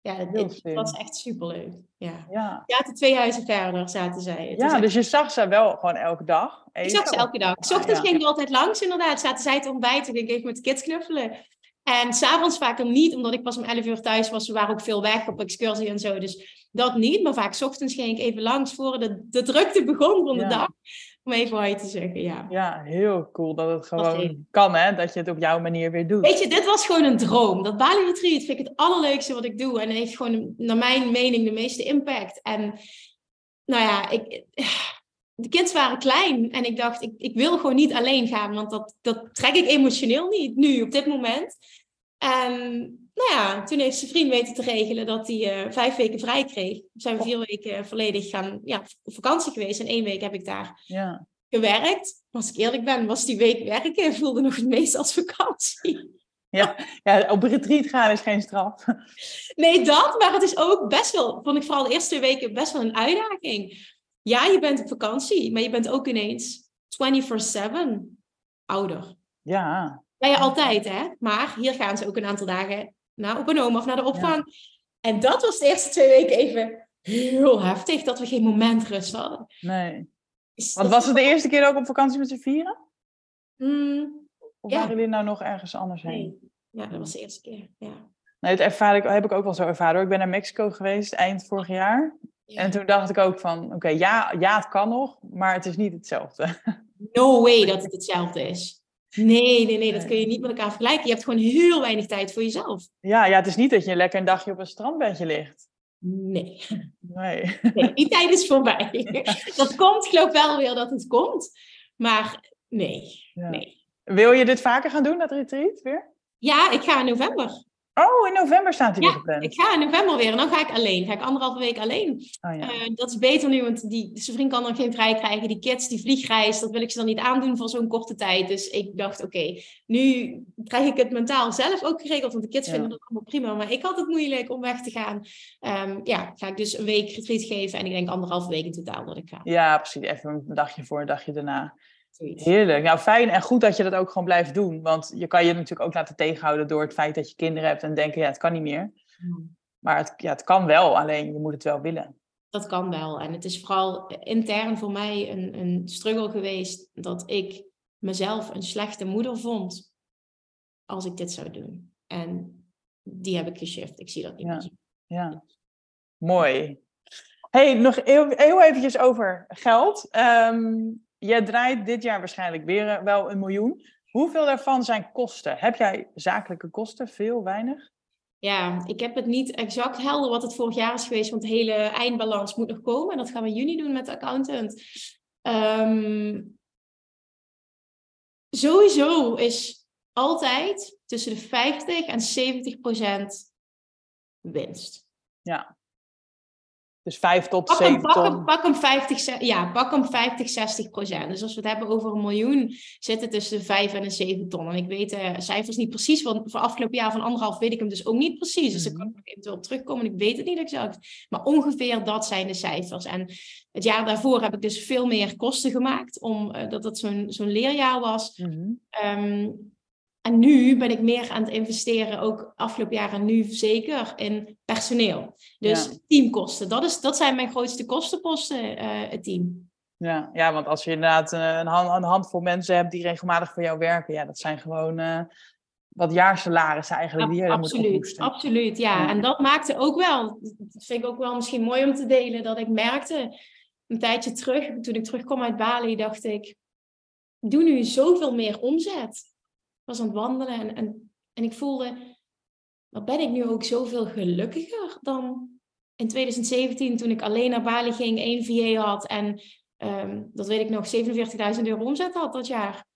Ja, dat, was echt superleuk. Ja. Ja. de twee huizen verder zaten zij. Het ja, dus je zag ze wel gewoon elke dag. Ik zag ze elke dag. S ochtends ging ik altijd langs inderdaad. Zaten zij te ontbijten. Ik even met de kids knuffelen. En s'avonds vaker niet, omdat ik pas om 11 uur thuis was. We waren ook veel weg op excursie en zo. Dus dat niet. Maar vaak s ochtends ging ik even langs voor de, de drukte begon van de dag. Om even hoi te zeggen, ja. Ja, heel cool dat het gewoon kan, hè? Dat je het op jouw manier weer doet. Weet je, dit was gewoon een droom. Dat Bali Retreat vind ik het allerleukste wat ik doe. En heeft gewoon, naar mijn mening, de meeste impact. En nou ja, ik de kids waren klein en ik dacht, ik, ik wil gewoon niet alleen gaan, want dat, dat trek ik emotioneel niet nu, op dit moment. En nou ja, toen heeft zijn vriend weten te regelen dat hij uh, vijf weken vrij kreeg. We zijn vier weken volledig gaan, ja, op vakantie geweest en één week heb ik daar ja. gewerkt. Als ik eerlijk ben, was die week werken (laughs) voelde nog het meest als vakantie. Ja, ja, op retreat gaan is geen straf. Nee, dat, maar het is ook best wel, vond ik vooral de eerste weken best wel een uitdaging ja, je bent op vakantie, maar je bent ook ineens 24-7 ouder. Ja. Ben je altijd, hè? Maar hier gaan ze ook een aantal dagen naar op een oma of naar de opvang. En dat was de eerste twee weken even heel heftig, dat we geen moment rust hadden. Nee. Want was het de eerste keer ook op vakantie met z'n vieren? Mm, of waren jullie nou nog ergens anders heen? Nee. Ja, dat was de eerste keer, ja. Nee, dat ervaar ik, heb ik ook wel zo ervaren. Ik ben naar Mexico geweest eind vorig jaar. En toen dacht ik ook van, oké, ja, ja, het kan nog, maar het is niet hetzelfde. (laughs) No way dat het hetzelfde is. Nee, nee, nee, dat kun je niet met elkaar vergelijken. Je hebt gewoon heel weinig tijd voor jezelf. Ja, ja het is niet dat je lekker een dagje op een strandbedje ligt. Nee. Nee. nee die tijd is voorbij. (laughs) Dat komt, ik geloof wel weer dat het komt. Maar nee, Ja. nee. Wil je dit vaker gaan doen, dat retreat weer? Ja, ik ga in november. Oh, in november staat hij Ja, weer gepland. Ik ga in november weer en dan ga ik alleen. Ga ik anderhalve week alleen. Oh, ja. Eh, dat is beter nu, want die, zijn vriend kan dan geen vrij krijgen. Die kids, die vliegreis, dat wil ik ze dan niet aandoen voor zo'n korte tijd. Dus ik dacht, oké, nu krijg ik het mentaal zelf ook geregeld. Want de kids Ja. vinden dat allemaal prima. Maar ik had het moeilijk om weg te gaan. Ehm, ja, ga ik dus een week retreat geven. En ik denk anderhalve week in totaal dat ik ga. ja, precies. Even een dagje voor, een dagje daarna. Zoiets. Heerlijk. Nou, fijn en goed dat je dat ook gewoon blijft doen. Want je kan je natuurlijk ook laten tegenhouden door het feit dat je kinderen hebt en denken, ja, het kan niet meer. Maar het, ja, het kan wel, alleen je moet het wel willen. Dat kan wel. En het is vooral intern voor mij een, een struggle geweest dat ik mezelf een slechte moeder vond als ik dit zou doen. En die heb ik geshift. Ik zie dat niet Ja. meer. Ja, mooi. hey, nog heel, heel eventjes over geld. Ehm jij draait dit jaar waarschijnlijk weer eh, wel een miljoen. Hoeveel daarvan zijn kosten? Heb jij zakelijke kosten? Veel, weinig? Ja, ik heb het niet exact helder wat het vorig jaar is geweest, want de hele eindbalans moet nog komen. En dat gaan we in juni doen met de accountant. Ehm, sowieso is altijd tussen de 50 en 70 procent winst. Ja. Dus 5 tot Pak hem, 7 pak, hem, pak hem 50, ze- ja, pak hem 50, 60 procent. Dus als we het hebben over een miljoen, zit het tussen de 5 en de 7 ton. En ik weet de cijfers niet precies, want voor afgelopen jaar van anderhalf weet ik hem dus ook niet precies. Dus daar kan ik nog eventueel op terugkomen en ik weet het niet exact. Maar ongeveer dat zijn de cijfers. En het jaar daarvoor heb ik dus veel meer kosten gemaakt, omdat dat het zo'n zo'n leerjaar was. Mhm. Ehm, en nu ben ik meer aan het investeren, ook afgelopen jaar en nu zeker, in personeel. Dus Ja. teamkosten, dat, is, dat zijn mijn grootste kostenposten, eh, het team. Ja, ja, want als je inderdaad eh, een, hand, een handvol mensen hebt die regelmatig voor jou werken, ja, dat zijn gewoon eh, wat jaarsalarissen eigenlijk die je dan moet absoluut, absoluut, ja. Ja. En dat maakte ook wel, dat vind ik ook wel misschien mooi om te delen, dat ik merkte een tijdje terug, toen ik terugkwam uit Bali, dacht ik, ik doe nu zoveel meer omzet. Was aan het wandelen en, en, en ik voelde, wat ben ik nu ook zoveel gelukkiger dan in 2017 toen ik alleen naar Bali ging, één VA had en ehm, dat weet ik nog, 47.000 euro omzet had dat jaar.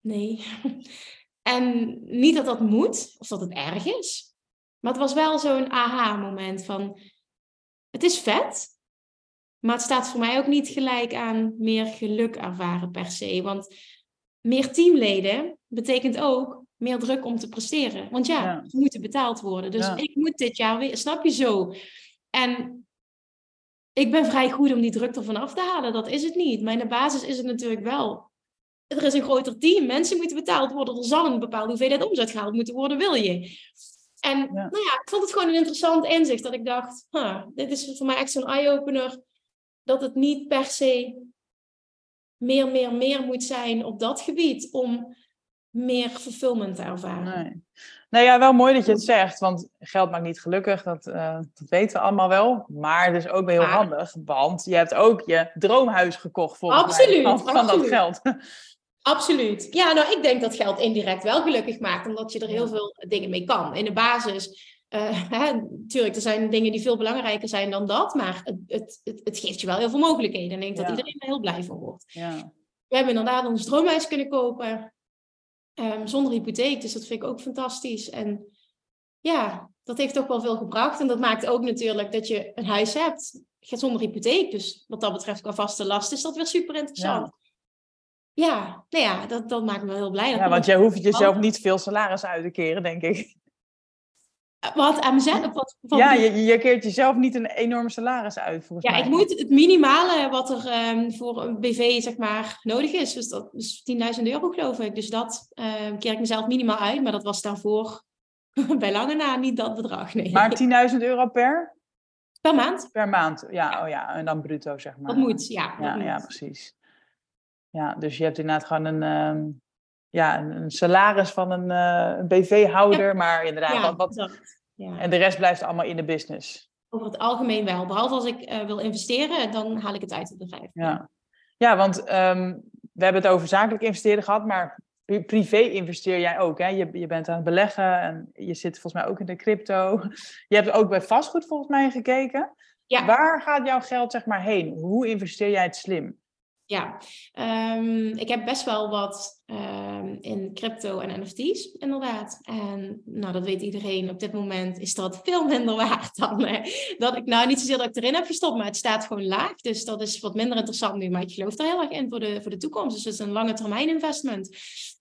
Nee. (laughs) En niet dat dat moet, of dat het erg is. Maar het was wel zo'n aha-moment van... Het is vet, maar het staat voor mij ook niet gelijk aan meer geluk ervaren per se. Want meer teamleden betekent ook meer druk om te presteren. Want ja, Ja. ze moeten betaald worden. Dus Ja. ik moet dit jaar weer, snap je zo? En ik ben vrij goed om die druk ervan af te halen. Dat is het niet. Maar in de basis is het natuurlijk wel. Er is een groter team. Mensen moeten betaald worden. Er zal een bepaalde hoeveelheid omzet gehaald moeten worden, wil je. En nou ja, ik vond het gewoon een interessant inzicht. Dat ik dacht, huh, dit is voor mij echt zo'n eye-opener. Dat het niet per se meer, meer, meer moet zijn op dat gebied. Om meer fulfillment te ervaren. Nee. Nou ja, wel mooi dat je het zegt, want geld maakt niet gelukkig, dat, eh, dat weten we allemaal wel. Maar het is ook wel heel handig, want je hebt ook je droomhuis gekocht volgens Absoluut, mij, van, van dat geld. Absoluut. Ja, nou, ik denk dat geld indirect wel gelukkig maakt, omdat je er heel veel dingen mee kan. In de basis, (laughs) hè, natuurlijk, er zijn dingen die veel belangrijker zijn dan dat, maar het, het, het, het geeft je wel heel veel mogelijkheden. En ik denk dat iedereen er heel blij van wordt. Ja. We hebben inderdaad ons droomhuis kunnen kopen, ehm, zonder hypotheek, dus dat vind ik ook fantastisch. En ja, dat heeft toch wel veel gebracht. En dat maakt ook natuurlijk dat je een huis hebt zonder hypotheek. Dus wat dat betreft qua vaste last is dat weer super interessant. Ja, nou ja, dat, dat maakt me wel heel blij. Dat ja, want jij hoeft jezelf niet veel salaris uit te keren, denk ik. Wat aan mezelf? Wat, Ja, je, je keert jezelf niet een enorme salaris uit, volgens Ja, mij. ik moet het minimale wat er ehm, voor een BV zeg maar nodig is. Dus dat is 10.000 euro geloof ik. Dus dat ehm keer ik mezelf minimaal uit. Maar dat was daarvoor (laughs) bij lange na niet dat bedrag. Nee. Maar 10.000 euro per? Per maand. Per maand, ja, oh ja, en dan bruto, zeg maar. Dat moet, ja. dat Ja, moet. ja, precies. Ja, dus je hebt inderdaad gewoon een, ehm, ja, een, een salaris van een, eh, een BV-houder, maar inderdaad, Ja, wat. Ja. en de rest blijft allemaal in de business. Over het algemeen wel. Behalve als ik eh, wil investeren, dan haal ik het uit het bedrijf. Ja, ja want ehm, we hebben het over zakelijk investeren gehad, maar privé investeer jij ook. Hè? Je, je bent aan het beleggen en je zit volgens mij ook in de crypto. Je hebt ook bij vastgoed volgens mij gekeken. Ja. Waar gaat jouw geld zeg maar heen? Hoe investeer jij het slim? Ja, um, ik heb best wel wat um, in crypto en NFT's, inderdaad. En nou, dat weet iedereen. Op dit moment is dat (laughs) veel minder waard dan uh, dat ik nou niet zozeer dat ik erin heb gestopt, maar het staat gewoon laag. Dus dat is wat minder interessant nu. Maar ik geloof er heel erg in voor de, voor de toekomst. Dus het is een lange termijn investment.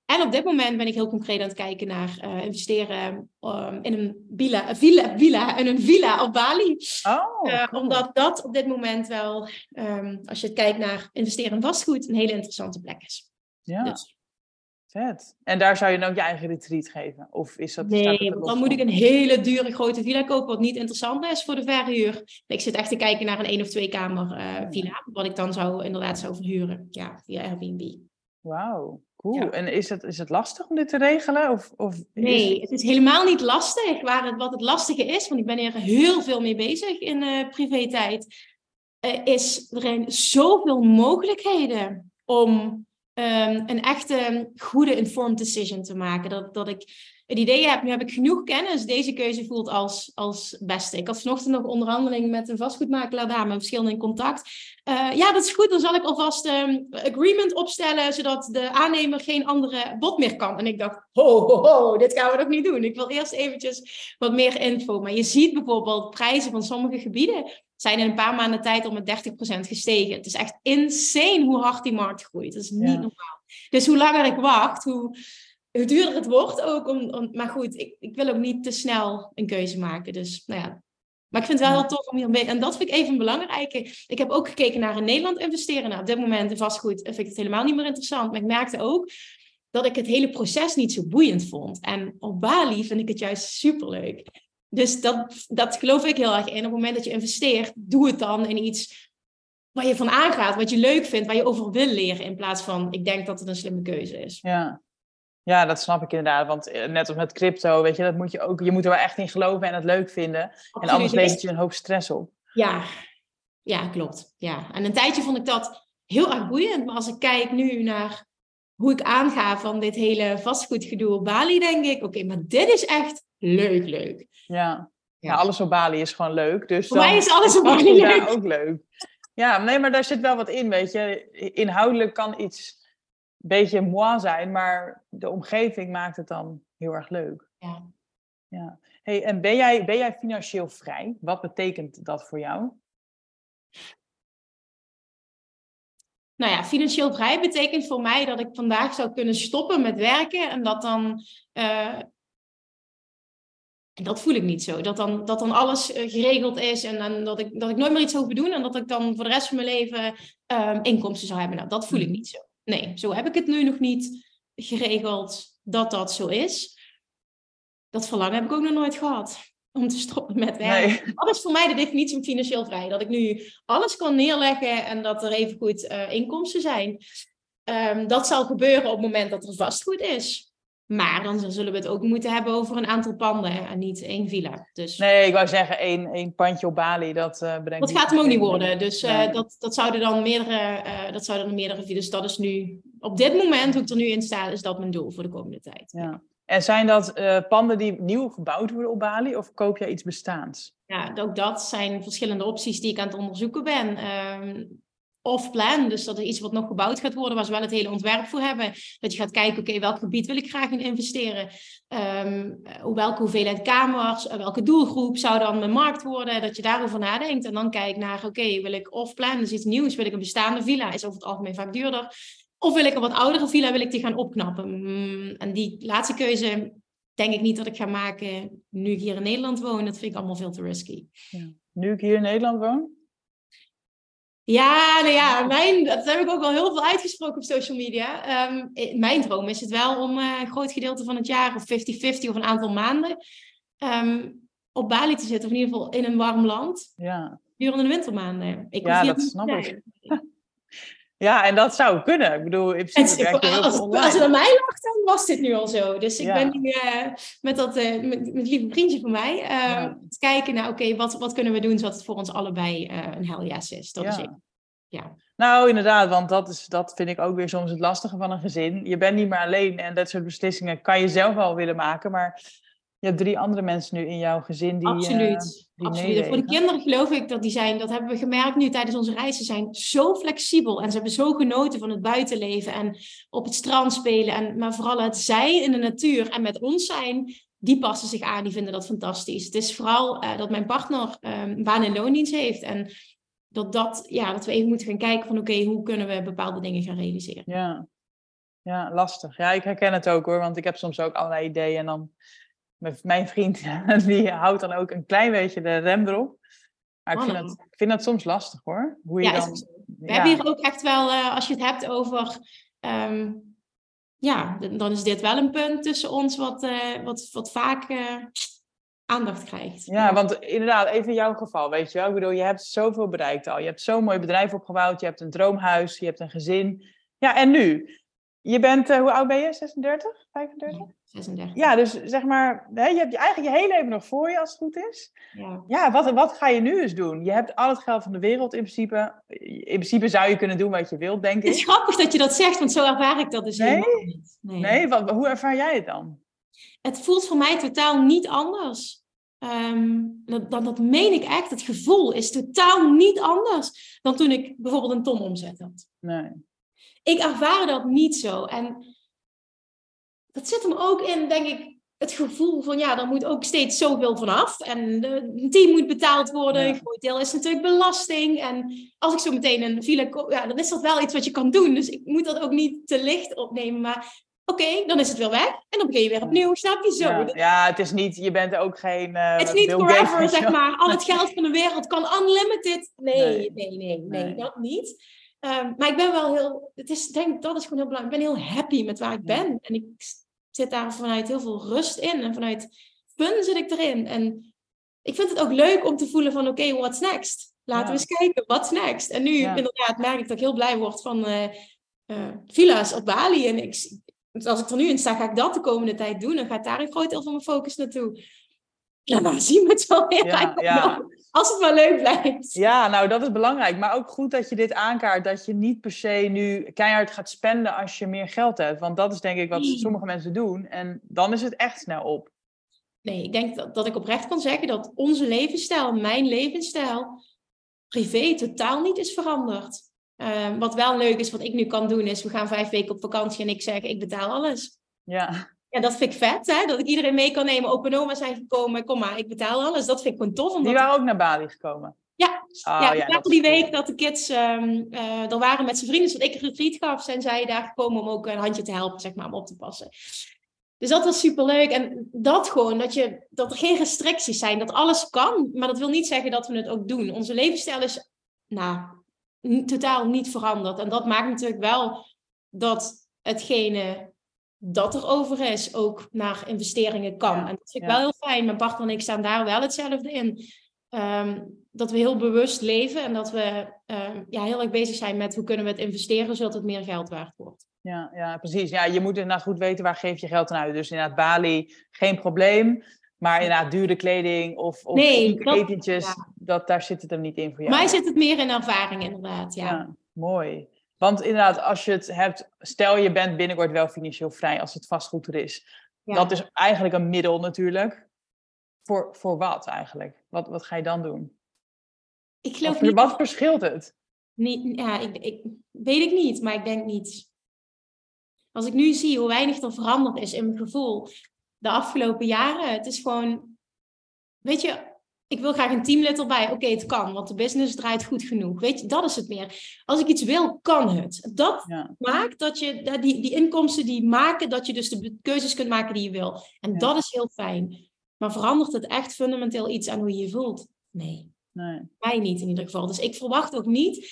En op dit moment ben ik heel concreet aan het kijken naar uh, investeren um, in een villa, villa, villa, in een villa op Bali. Oh, uh, Omdat dat op dit moment wel, um, als je kijkt naar investeren in vastgoed, een hele interessante plek is. Ja. Dus. Vet. En daar zou je dan ook je eigen retreat geven? Of is dat, nee, want dan moet ik een hele dure grote villa kopen, wat niet interessant is voor de verhuur. Ik zit echt te kijken naar een één of twee kamer uh, villa, wat ik dan zou inderdaad zou verhuren, ja, via Airbnb. Wauw. En is het, is het lastig om dit te regelen? Of, of nee, het... is helemaal niet lastig. Waar het, wat het lastige is, want ik ben hier heel veel mee bezig in uh, privé-tijd, uh, is er zijn zoveel mogelijkheden om um, een echte goede informed decision te maken. Dat, dat ik het idee heb, nu heb ik genoeg kennis, deze keuze voelt als, als beste. Ik had vanochtend nog onderhandeling met een vastgoedmakelaar daar, met verschillende in contact. Uh, ja, dat is goed, dan zal ik alvast een um, agreement opstellen, zodat de aannemer geen andere bod meer kan. En ik dacht, ho, ho, ho, dit gaan we nog niet doen. Ik wil eerst eventjes wat meer info. Maar je ziet bijvoorbeeld prijzen van sommige gebieden zijn in een paar maanden tijd al met 30% gestegen. Het is echt insane hoe hard die markt groeit. Dat is niet normaal. Dus hoe langer ik wacht, hoe hoe duurder het wordt ook. Om, om, maar goed, ik, ik wil ook niet te snel een keuze maken. Dus nou ja. Maar ik vind het wel heel tof om hier mee. En dat vind ik even belangrijke. Ik heb ook gekeken naar in Nederland investeren. Nou, op dit moment in vastgoed vind ik het helemaal niet meer interessant. Maar ik merkte ook dat ik het hele proces niet zo boeiend vond. En op Bali vind ik het juist superleuk. Dus dat, dat geloof ik heel erg in. Op het moment dat je investeert, doe het dan in iets waar je van aangaat, wat je leuk vindt, waar je over wil leren, in plaats van ik denk dat het een slimme keuze is. Ja, ja, dat snap ik inderdaad. Want eh, net als met crypto, weet je, dat moet je ook, je moet er wel echt in geloven en het leuk vinden. En anders levert je een hoop stress op. Ja, ja, klopt. Ja. En een tijdje vond ik dat heel erg boeiend. Maar als ik kijk nu naar hoe ik aanga van dit hele vastgoedgedoe op Bali, denk ik, oké, maar dit is echt leuk, leuk. Ja. ja. alles op Bali is gewoon leuk. Dus Voor mij is alles op Bali leuk. ook leuk. Ja, nee, maar daar zit wel wat in, weet je. Inhoudelijk kan iets beetje moi zijn, maar de omgeving maakt het dan heel erg leuk. Ja. ja. Hey, en ben jij, ben jij financieel vrij? Wat betekent dat voor jou? Nou ja, financieel vrij betekent voor mij dat ik vandaag zou kunnen stoppen met werken en dat dan. Uh, en dat voel ik niet zo. Dat dan, dat dan alles uh, geregeld is en, en dat, ik, dat ik nooit meer iets hoef te doen en dat ik dan voor de rest van mijn leven um, inkomsten zou hebben. Nou, dat voel ik mhm. niet zo. Nee, zo heb ik het nu nog niet geregeld dat dat zo is. Dat verlangen heb ik ook nog nooit gehad om te stoppen met werken. Nee. Dat is voor mij de definitie van financieel vrij. Dat ik nu alles kan neerleggen en dat er even goed uh, inkomsten zijn. Um, dat zal gebeuren op het moment dat er vastgoed is. Maar dan zullen we het ook moeten hebben over een aantal panden en niet één villa. Dus... Nee, ik wou zeggen één, één pandje op Bali, dat uh. Dat gaat hem ook niet worden. Dus uh, dat, dat zouden dan meerdere, uh, dat zouden dan meerdere villas. Dat is nu, op dit moment, hoe ik er nu in sta, is dat mijn doel voor de komende tijd. Ja. En zijn dat panden die nieuw gebouwd worden op Bali of koop jij iets bestaans? Ja, ook dat zijn verschillende opties die ik aan het onderzoeken ben. Uh, off-plan. Dus dat is iets wat nog gebouwd gaat worden, waar ze wel het hele ontwerp voor hebben. Dat je gaat kijken, oké, welk gebied wil ik graag in investeren? Um, welke hoeveelheid kamers, eh, welke doelgroep zou dan mijn markt worden? Dat je daarover nadenkt en dan kijkt naar, oké, wil ik off-plan, dus iets nieuws? Wil ik een bestaande villa? Is over het algemeen vaak duurder. Of wil ik een wat oudere villa, wil ik die gaan opknappen? Mm, en die laatste keuze denk ik niet dat ik ga maken nu ik hier in Nederland woon. Dat vind ik allemaal veel te risky. Ja. Nu ik hier in Nederland woon? Ja, nou ja, mijn, dat heb ik ook al heel veel uitgesproken op social media. Ehm, mijn droom is het wel om uh, een groot gedeelte van het jaar, of 50-50 of een aantal maanden, um, op Bali te zitten. Of in ieder geval in een warm land. Ja. Durende de wintermaanden. Ik ja, dat snap ik. Ja, en dat zou kunnen. Ik bedoel, in principe werk je heel als, online. Als het aan mij lag, dan was dit nu al zo. Dus ik ben nu uh, met dat uh, met, met lieve vriendje van mij uh, ja. te kijken naar, oké, okay, wat, wat kunnen we doen zodat het voor ons allebei een hell yes is. Dat is ik. ja. Nou, inderdaad, want dat, is, dat vind ik ook weer soms het lastige van een gezin. Je bent niet meer alleen en dat soort beslissingen kan je zelf wel willen maken, maar je hebt drie andere mensen nu in jouw gezin die. Absoluut. Uh, Absoluut. Voor de kinderen geloof ik dat die zijn, dat hebben we gemerkt nu tijdens onze reizen, zijn zo flexibel. En ze hebben zo genoten van het buitenleven en op het strand spelen. En, maar vooral het zijn in de natuur en met ons zijn, die passen zich aan, die vinden dat fantastisch. Het is vooral uh, dat mijn partner um, baan- en loondienst heeft. En dat, dat, ja, dat we even moeten gaan kijken van oké, okay, hoe kunnen we bepaalde dingen gaan realiseren. Ja. ja, lastig. Ja, ik herken het ook hoor, want ik heb soms ook allerlei ideeën en dan mijn vriend, (laughs) die houdt dan ook een klein beetje de rem erop. Maar ik vind, dat, ik vind dat soms lastig hoor. Hoe je ja, dan, we ja. hebben hier ook echt wel, uh, als je het hebt over. Um, ja, dan is dit wel een punt tussen ons wat, uh, wat, wat vaak uh, aandacht krijgt. Ja, want inderdaad, even in jouw geval, weet je wel. Ik bedoel, je hebt zoveel bereikt al. Je hebt zo'n mooi bedrijf opgebouwd. Je hebt een droomhuis. Je hebt een gezin. Ja, en nu? Je bent, hoe oud ben je? 36? 35? 36. Ja, dus zeg maar, hè, je hebt je eigenlijk je hele leven nog voor je als het goed is. Ja, ja wat, wat ga je nu eens doen? Je hebt al het geld van de wereld in principe. In principe zou je kunnen doen wat je wilt, denk ik. Het is grappig dat je dat zegt, want zo ervaar ik dat dus nee? helemaal niet. Nee, nee wat, hoe ervaar jij het dan? Het voelt voor mij totaal niet anders. Um, dat, dat, dat meen ik echt. Het gevoel is totaal niet anders dan toen ik bijvoorbeeld een ton omzet had. Nee. Ik ervaar dat niet zo. En dat zit hem ook in, denk ik, het gevoel van ja, er moet ook steeds zoveel vanaf. En de, die moet betaald worden. Ja. Een groot deel is natuurlijk belasting. En als ik zo meteen een file koop, ja, dan is dat wel iets wat je kan doen. Dus ik moet dat ook niet te licht opnemen. Maar oké, okay, dan is het weer weg. En dan begin je weer opnieuw, snap je zo? Ja, ja het is niet, je bent ook geen. Uh, het is niet forever, zeg maar. Al het geld van de wereld kan unlimited. Nee, nee, nee, nee, nee, nee. dat niet. Um, maar ik ben wel heel, het is, denk dat is gewoon heel belangrijk. Ik ben heel happy met waar ik ben. En ik zit daar vanuit heel veel rust in. En vanuit fun zit ik erin. En ik vind het ook leuk om te voelen van, oké, okay, what's next? Laten ja. we eens kijken, what's next? En nu ja. inderdaad merk ik dat ik heel blij word van uh, uh, villa's op Bali. En ik, als ik er nu in sta, ga ik dat de komende tijd doen. Dan gaat daar een groot deel van mijn focus naartoe. Ja, nou zien we het wel weer. Ja, ja. Als het maar leuk blijft. Ja, nou dat is belangrijk. Maar ook goed dat je dit aankaart. Dat je niet per se nu keihard gaat spenden als je meer geld hebt. Want dat is denk ik wat Nee. sommige mensen doen. En dan is het echt snel op. Nee, ik denk dat, dat ik oprecht kan zeggen dat onze levensstijl, mijn levensstijl, privé totaal niet is veranderd. Uh, wat wel leuk is, wat ik nu kan doen, is we gaan vijf weken op vakantie en ik zeg, ik betaal alles. Ja, Ja, dat vind ik vet, hè? dat ik iedereen mee kan nemen. Opa en oma zijn gekomen, kom maar, ik betaal alles. Dat vind ik gewoon tof. die Omdat waren ook naar Bali gekomen. Ja, Oh, ja, dat die cool. week dat de kids eh, er waren met zijn vrienden, zodat ik een retreat gaf, zijn zij daar gekomen om ook een handje te helpen, zeg maar, om op te passen. Dus dat was superleuk. En dat gewoon, dat, je, dat er geen restricties zijn, dat alles kan. Maar dat wil niet zeggen dat we het ook doen. Onze levensstijl is, nou, totaal niet veranderd. En dat maakt natuurlijk wel dat hetgene dat er over is, ook naar investeringen kan. Ja, en dat vind ik ja. wel heel fijn. Mijn partner en ik staan daar wel hetzelfde in. Ehm, dat we heel bewust leven en dat we ehm, ja, heel erg bezig zijn met hoe kunnen we het investeren zodat het meer geld waard wordt. Ja, ja, precies. Ja, je moet inderdaad goed weten waar geef je geld aan uit. Dus inderdaad Bali, geen probleem. Maar inderdaad dure kleding of, of Nee, chique dat- etentjes, ja. dat, daar zit het hem niet in voor jou. Mij zit het meer in ervaring inderdaad, ja. Ja, mooi. Want inderdaad, als je het hebt, stel je bent binnenkort wel financieel vrij als het vastgoed er is. Ja. Dat is eigenlijk een middel natuurlijk. Voor, voor wat eigenlijk? Wat, wat ga je dan doen? Ik geloof Wat, niet, wat verschilt het? niet ja, ik, ik, weet ik niet, maar ik denk niet. Als ik nu zie hoe weinig er veranderd is in mijn gevoel de afgelopen jaren, het is gewoon, weet je, ik wil graag een teamlid erbij. Oké, het kan, want de business draait goed genoeg. Weet je, dat is het meer. Als ik iets wil, kan het. Dat Ja, maakt dat je die, die inkomsten die maken dat je dus de keuzes kunt maken die je wil. En Ja. dat is heel fijn. Maar verandert het echt fundamenteel iets aan hoe je je voelt? Nee, nee. mij niet in ieder geval. Dus ik verwacht ook niet,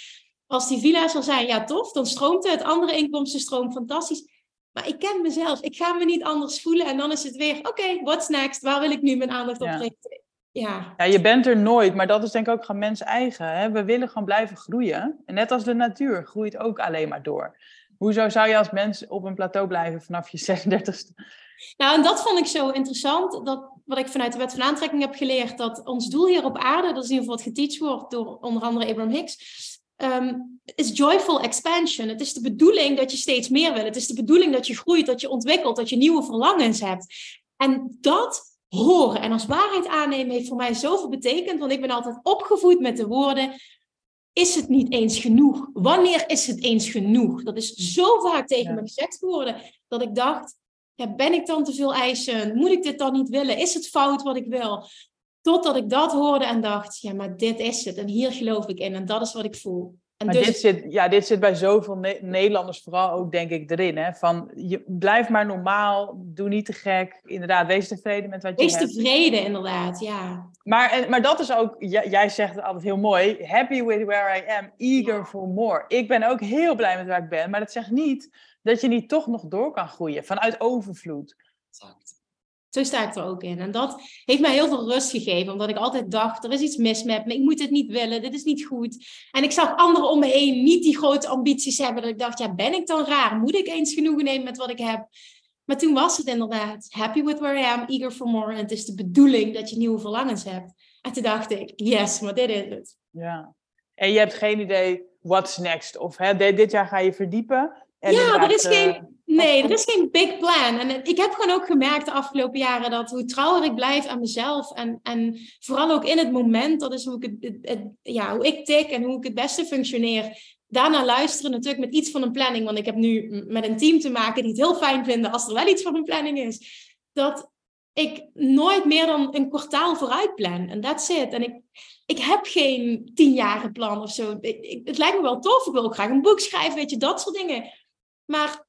als die villa's er zijn, ja tof, dan stroomt het. Andere inkomsten stroomt fantastisch. Maar ik ken mezelf. Ik ga me niet anders voelen. En dan is het weer, oké, what's next? Waar wil ik nu mijn aandacht op richten? Ja, Ja, je bent er nooit, maar dat is denk ik ook gewoon mens eigen. Hè? We willen gewoon blijven groeien. En net als de natuur groeit ook alleen maar door. Hoezo zou je als mens op een plateau blijven vanaf je 36ste? Nou, en dat vond ik zo interessant. Dat, wat ik vanuit de wet van aantrekking heb geleerd. Dat ons doel hier op aarde, dat is in ieder geval wat geteacht wordt door onder andere Abraham Hicks. ehm, is joyful expansion. Het is de bedoeling dat je steeds meer wil. Het is de bedoeling dat je groeit, dat je ontwikkelt, dat je nieuwe verlangens hebt. En dat horen en als waarheid aannemen heeft voor mij zoveel betekend. Want ik ben altijd opgevoed met de woorden: is het niet eens genoeg? Wanneer is het eens genoeg? Dat is zo vaak tegen me gezegd geworden dat ik dacht: ja, ben ik dan te veel eisen? Moet ik dit dan niet willen? Is het fout wat ik wil? Totdat ik dat hoorde en dacht: ja, maar dit is het en hier geloof ik in en dat is wat ik voel. En maar dus... dit, zit, ja, dit zit bij zoveel Nederlanders vooral ook, denk ik, erin. Hè? Van, je, blijf maar normaal, doe niet te gek. Inderdaad, wees tevreden met wat je wees hebt. Wees tevreden, inderdaad, ja. Maar, en, maar dat is ook, jij, zegt het altijd heel mooi, happy with where I am, eager for more. Ik ben ook heel blij met waar ik ben, maar dat zegt niet dat je niet toch nog door kan groeien vanuit overvloed. Exact. Zo sta ik er ook in. En dat heeft mij heel veel rust gegeven, omdat ik altijd dacht, er is iets mis met me, ik moet dit niet willen, dit is niet goed. En ik zag anderen om me heen niet die grote ambities hebben, dat ik dacht, ja, ben ik dan raar? Moet ik eens genoegen nemen met wat ik heb? Maar toen was het inderdaad, happy with where I am, eager for more. En het is de bedoeling dat je nieuwe verlangens hebt. En toen dacht ik, yes, maar dit is het. Ja. En je hebt geen idee, what's next? Of hè, dit jaar ga je verdiepen. En ja, er is geen, eh, nee, er is geen big plan. En ik heb gewoon ook gemerkt de afgelopen jaren dat hoe trouwer ik blijf aan mezelf en, en vooral ook in het moment, dat is hoe ik, het, het, ja, hoe ik tik en hoe ik het beste functioneer. Daarna luisteren natuurlijk met iets van een planning, want ik heb nu met een team te maken die het heel fijn vinden als er wel iets van een planning is. Dat ik nooit meer dan een kwartaal vooruit plan. En that's it. En ik, ik heb geen tienjaren plan of zo. het lijkt me wel tof. Ik wil ook graag een boek schrijven, weet je, dat soort dingen. Maar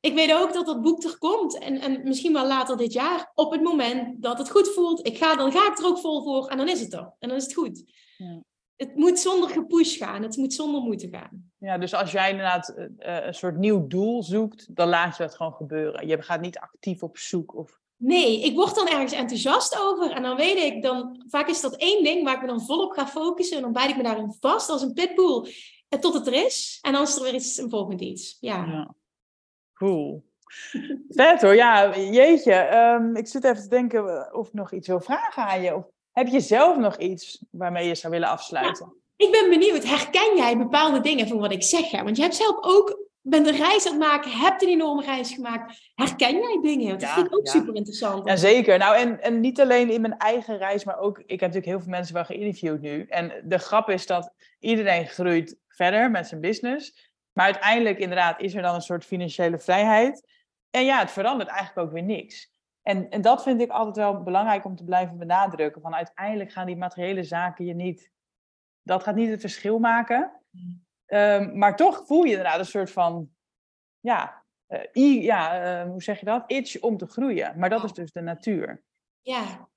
ik weet ook dat dat boek er komt. En, en misschien wel later dit jaar. Op het moment dat het goed voelt. Ik ga, dan ga ik er ook vol voor. En dan is het er. En dan is het goed. Ja. Het moet zonder gepush gaan. Het moet zonder moeten gaan. Ja, dus als jij inderdaad uh, een soort nieuw doel zoekt, dan laat je het gewoon gebeuren. Je gaat niet actief op zoek. Of... Nee, ik word dan ergens enthousiast over. En dan weet ik, dan, vaak is dat één ding waar ik me dan volop ga focussen. En dan bijt ik me daarin vast als een pitbull tot het er is. En dan is er weer iets, een volgend iets. Ja. ja. Cool. Vet hoor, ja, jeetje. Um, ik zit even te denken eh, of ik nog iets wil vragen aan je. Of heb je zelf nog iets waarmee je zou willen afsluiten? ik ben benieuwd, herken jij bepaalde dingen van wat ik zeg? Want je hebt zelf ook, bent een reis aan het maken, hebt een enorme reis gemaakt. Herken jij dingen? Dat vind ik ook super interessant. Ja, zeker. Nou, en, en niet alleen in mijn eigen reis, maar ook, ik heb natuurlijk heel veel mensen wel geïnterviewd nu. En de grap is dat iedereen groeit verder met zijn business. Maar uiteindelijk inderdaad is er dan een soort financiële vrijheid. En ja, het verandert eigenlijk ook weer niks. En, en dat vind ik altijd wel belangrijk om te blijven benadrukken. Van uiteindelijk gaan die materiële zaken je niet... Dat gaat niet het verschil maken. Um, maar toch voel je inderdaad een soort van... Ja, uh, ja uh, hoe zeg je dat? Itch om te groeien. Maar dat is dus de natuur. Ja.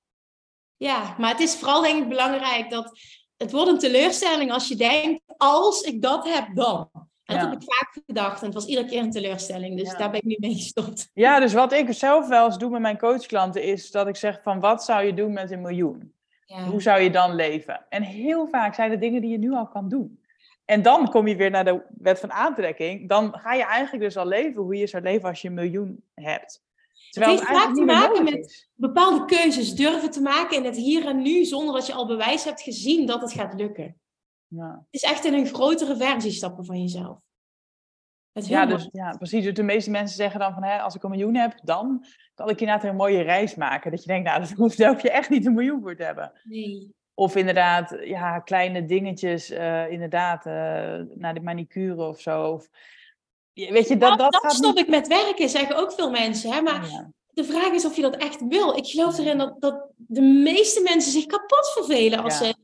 Ja, maar het is vooral denk ik belangrijk dat het wordt een teleurstelling als je denkt, als ik dat heb, dan. En dat heb ik vaak gedacht en het was iedere keer een teleurstelling. Dus daar ben ik nu mee gestopt. Ja, dus wat ik zelf wel eens doe met mijn coachklanten is dat ik zeg van wat zou je doen met een miljoen? Hoe zou je dan leven? En heel vaak zijn er dingen die je nu al kan doen. En dan kom je weer naar de wet van aantrekking. Dan ga je eigenlijk dus al leven hoe je zou leven als je een miljoen hebt. Terwijl het heeft vaak te maken met bepaalde keuzes durven te maken in het hier en nu, zonder dat je al bewijs hebt gezien dat het gaat lukken. Ja. Het is echt in een grotere versie stappen van jezelf. Ja, dus, ja, precies. Dus de meeste mensen zeggen dan van, hè, als ik een miljoen heb, dan kan ik inderdaad een mooie reis maken. Dat je denkt, nou, (laughs) dat hoeft, daar je echt niet een miljoen voor te hebben. Nee. Of inderdaad, ja, kleine dingetjes, uh, inderdaad, uh, naar de manicure of zo. Of, Weet je, dat, dat, dat, dat stop ik met werken, zeggen ook veel mensen. Hè? Maar de vraag is of je dat echt wil. Ik geloof erin dat, dat de meeste mensen zich kapot vervelen als ze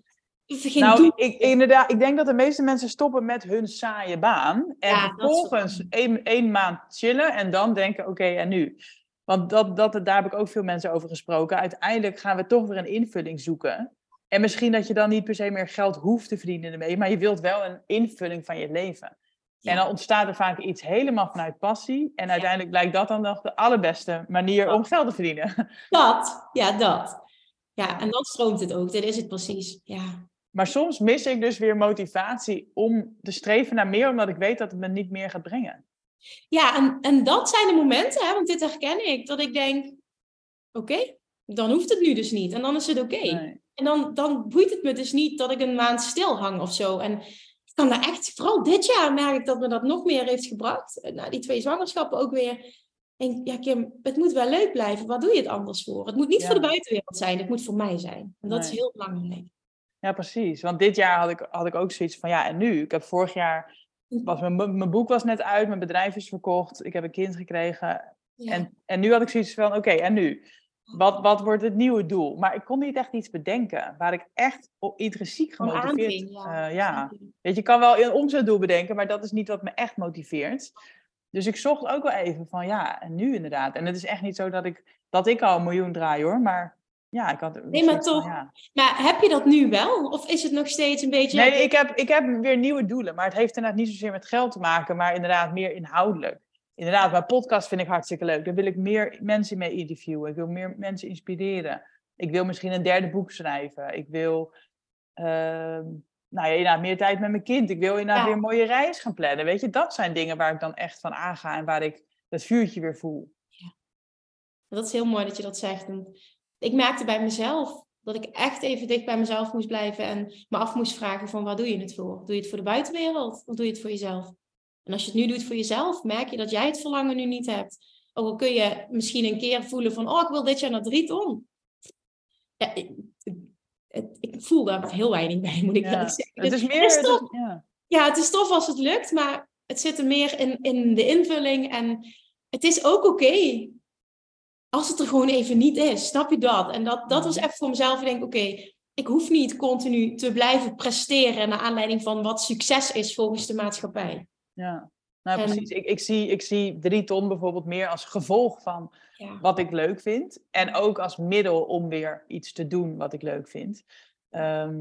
geen nou, ik, inderdaad, ik denk dat de meeste mensen stoppen met hun saaie baan. En vervolgens één, één maand chillen en dan denken, oké, en nu? Want dat, dat, daar heb ik ook veel mensen over gesproken. Uiteindelijk gaan we toch weer een invulling zoeken. En misschien dat je dan niet per se meer geld hoeft te verdienen ermee, maar je wilt wel een invulling van je leven. En dan ontstaat er vaak iets helemaal vanuit passie. En uiteindelijk blijkt dat dan nog de allerbeste manier om geld te verdienen. (laughs) Dat, ja, dat. Ja, en dan stroomt het ook. Dit is het precies. Ja. Maar soms mis ik dus weer motivatie om te streven naar meer, omdat ik weet dat het me niet meer gaat brengen. Ja, en, en dat zijn de momenten, hè, want dit herken ik, dat ik denk: oké, dan hoeft het nu dus niet. En dan is het oké. En dan, dan boeit het me dus niet dat ik een maand stil hang of zo. En kan echt, vooral dit jaar merk ik dat me dat nog meer heeft gebracht. Nou, die twee zwangerschappen ook weer. En ja, Kim, het moet wel leuk blijven. Waar doe je het anders voor? Het moet niet voor de buitenwereld zijn, het moet voor mij zijn. En dat is heel belangrijk. Ja, precies. Want dit jaar had ik, had ik ook zoiets van, ja, en nu? Ik heb vorig jaar, hm. was mijn, mijn boek was net uit, mijn bedrijf is verkocht, ik heb een kind gekregen. En, en nu had ik zoiets van, oké, en nu? Wat, wat wordt het nieuwe doel? Maar ik kon niet echt iets bedenken waar ik echt intrinsiek gemotiveerd... ja. Uh, ja. Weet je, je kan wel een omzetdoel bedenken, maar dat is niet wat me echt motiveert. Dus ik zocht ook wel even van ja, en nu inderdaad. En het is echt niet zo dat ik, dat ik al een miljoen draai hoor, maar ja, ik had... Nee, maar toch. Maar heb je dat nu wel? Of is het nog steeds een beetje... Nee, ik heb, ik heb weer nieuwe doelen, maar het heeft inderdaad niet zozeer met geld te maken, maar inderdaad meer inhoudelijk. Inderdaad, mijn podcast vind ik hartstikke leuk. Daar wil ik meer mensen mee interviewen. Ik wil meer mensen inspireren. Ik wil misschien een derde boek schrijven. Ik wil... Uh, nou ja, inderdaad, meer tijd met mijn kind. Ik wil inderdaad weer een mooie reis gaan plannen. Weet je, dat zijn dingen waar ik dan echt van aanga en waar ik dat vuurtje weer voel. Ja. Dat is heel mooi dat je dat zegt. ik merkte bij mezelf dat ik echt even dicht bij mezelf moest blijven en me af moest vragen van waar doe je het voor? Doe je het voor de buitenwereld of doe je het voor jezelf? En als je het nu doet voor jezelf, merk je dat jij het verlangen nu niet hebt. Ook al kun je misschien een keer voelen van, oh, ik wil dit jaar naar drie ton. Ja, ik voel daar heel weinig bij, moet ik ja. zeggen. Het is meer... Het is tof, ja. ja, het is tof als het lukt, maar het zit er meer in, in de invulling. En het is ook oké als het er gewoon even niet is. Snap je dat? En dat, dat was echt voor mezelf. Ik denk, oké, ik hoef niet continu te blijven presteren naar aanleiding van wat succes is volgens de maatschappij. Ja, nou precies. Ik, ik, zie, ik zie drie ton bijvoorbeeld meer als gevolg van wat ik leuk vind. En ook als middel om weer iets te doen wat ik leuk vind. Ehm,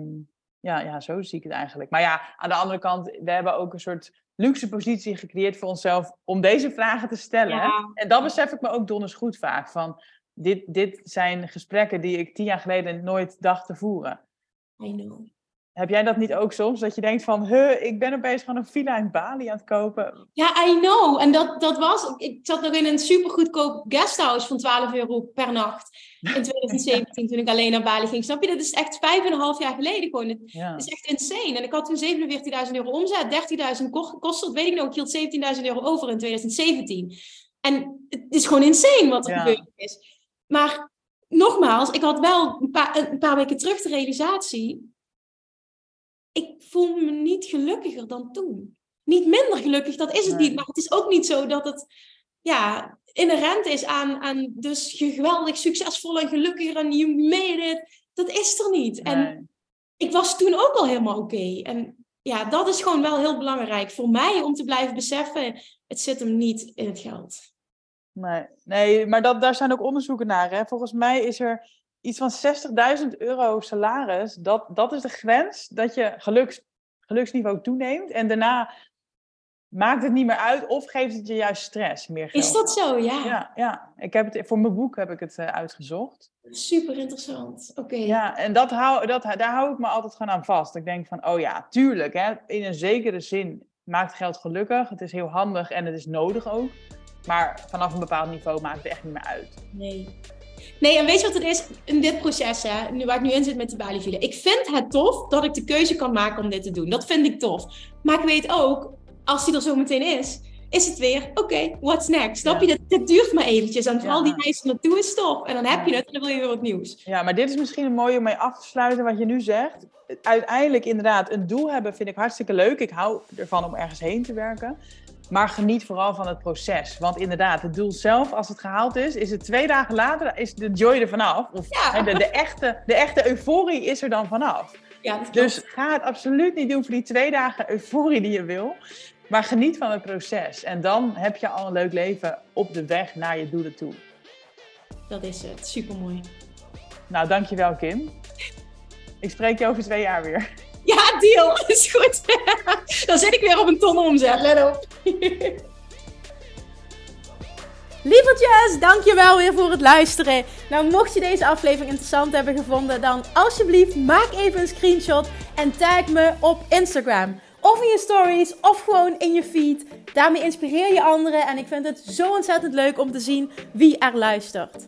ja, ja, zo zie ik het eigenlijk. Maar ja, aan de andere kant, we hebben ook een soort luxe positie gecreëerd voor onszelf om deze vragen te stellen. En dat besef ik me ook donders goed vaak. Van, dit, dit zijn gesprekken die ik tien jaar geleden nooit dacht te voeren. I know. Heb jij dat niet ook soms? Dat je denkt van, huh, ik ben opeens gewoon een villa in Bali aan het kopen. Ja, I know. En dat, dat was, ik zat nog in een supergoedkoop guesthouse van 12 euro per nacht. In 2017, toen ik alleen naar Bali ging. Snap je? Dat is echt vijf en een half jaar geleden gewoon. Het is echt insane. En ik had toen 47.000 euro omzet, 30.000 kost, dat weet ik nog. Ik hield 17.000 euro over in 2017. En het is gewoon insane wat er gebeurd is. Maar nogmaals, ik had wel een paar, een paar weken terug de realisatie ik voel me niet gelukkiger dan toen. Niet minder gelukkig, dat is het niet. Maar het is ook niet zo dat het ja, inherent is aan, aan dus je geweldig succesvol en gelukkiger en you made it. Dat is er niet. En ik was toen ook al helemaal oké. En ja, dat is gewoon wel heel belangrijk voor mij om te blijven beseffen, het zit hem niet in het geld. Nee, nee maar dat, daar zijn ook onderzoeken naar. Hè? Volgens mij is er iets van 60.000 euro salaris, dat, dat is de grens dat je geluks, geluksniveau toeneemt. En daarna maakt het niet meer uit of geeft het je juist stress, meer geld. Is dat zo? Ja. Ja, ja. Ik heb het, voor mijn boek heb ik het uh, uitgezocht. Super interessant. Oké. Ja, en dat hou, dat, daar hou ik me altijd gewoon aan vast. Ik denk van, oh ja, tuurlijk, hè, in een zekere zin maakt geld gelukkig. Het is heel handig en het is nodig ook. Maar vanaf een bepaald niveau maakt het echt niet meer uit. Nee. Nee, en weet je wat het is? In dit proces, hè, nu, waar ik nu in zit met de Bali Ik vind het tof dat ik de keuze kan maken om dit te doen. Dat vind ik tof. Maar ik weet ook, als die er zo meteen is, is het weer, oké, what's next? Snap je? Dit, duurt maar eventjes. En vooral die reis naartoe is tof. En dan heb je het en dan wil je weer wat nieuws. Ja, maar dit is misschien een mooie om mee af te sluiten wat je nu zegt. Uiteindelijk inderdaad, een doel hebben vind ik hartstikke leuk. Ik hou ervan om ergens heen te werken. Maar geniet vooral van het proces. Want inderdaad, het doel zelf, als het gehaald is, is het twee dagen later, is de joy er vanaf. Of de, de, echte, de echte euforie is er dan vanaf. Ja, dus ga het absoluut niet doen voor die twee dagen euforie die je wil. Maar geniet van het proces. En dan heb je al een leuk leven op de weg naar je doelen toe. Dat is het. Supermooi. Nou, dankjewel Kim. Ik spreek je over twee jaar weer. (laughs) Ja, deal. (laughs) Is goed. Dan zit ik weer op een ton omzet. Let op. (laughs) Lievertjes, dankjewel weer voor het luisteren. Nou, mocht je deze aflevering interessant hebben gevonden, dan alsjeblieft maak even een screenshot en tag me op Instagram. Of in je stories, of gewoon in je feed. Daarmee inspireer je anderen en ik vind het zo ontzettend leuk om te zien wie er luistert.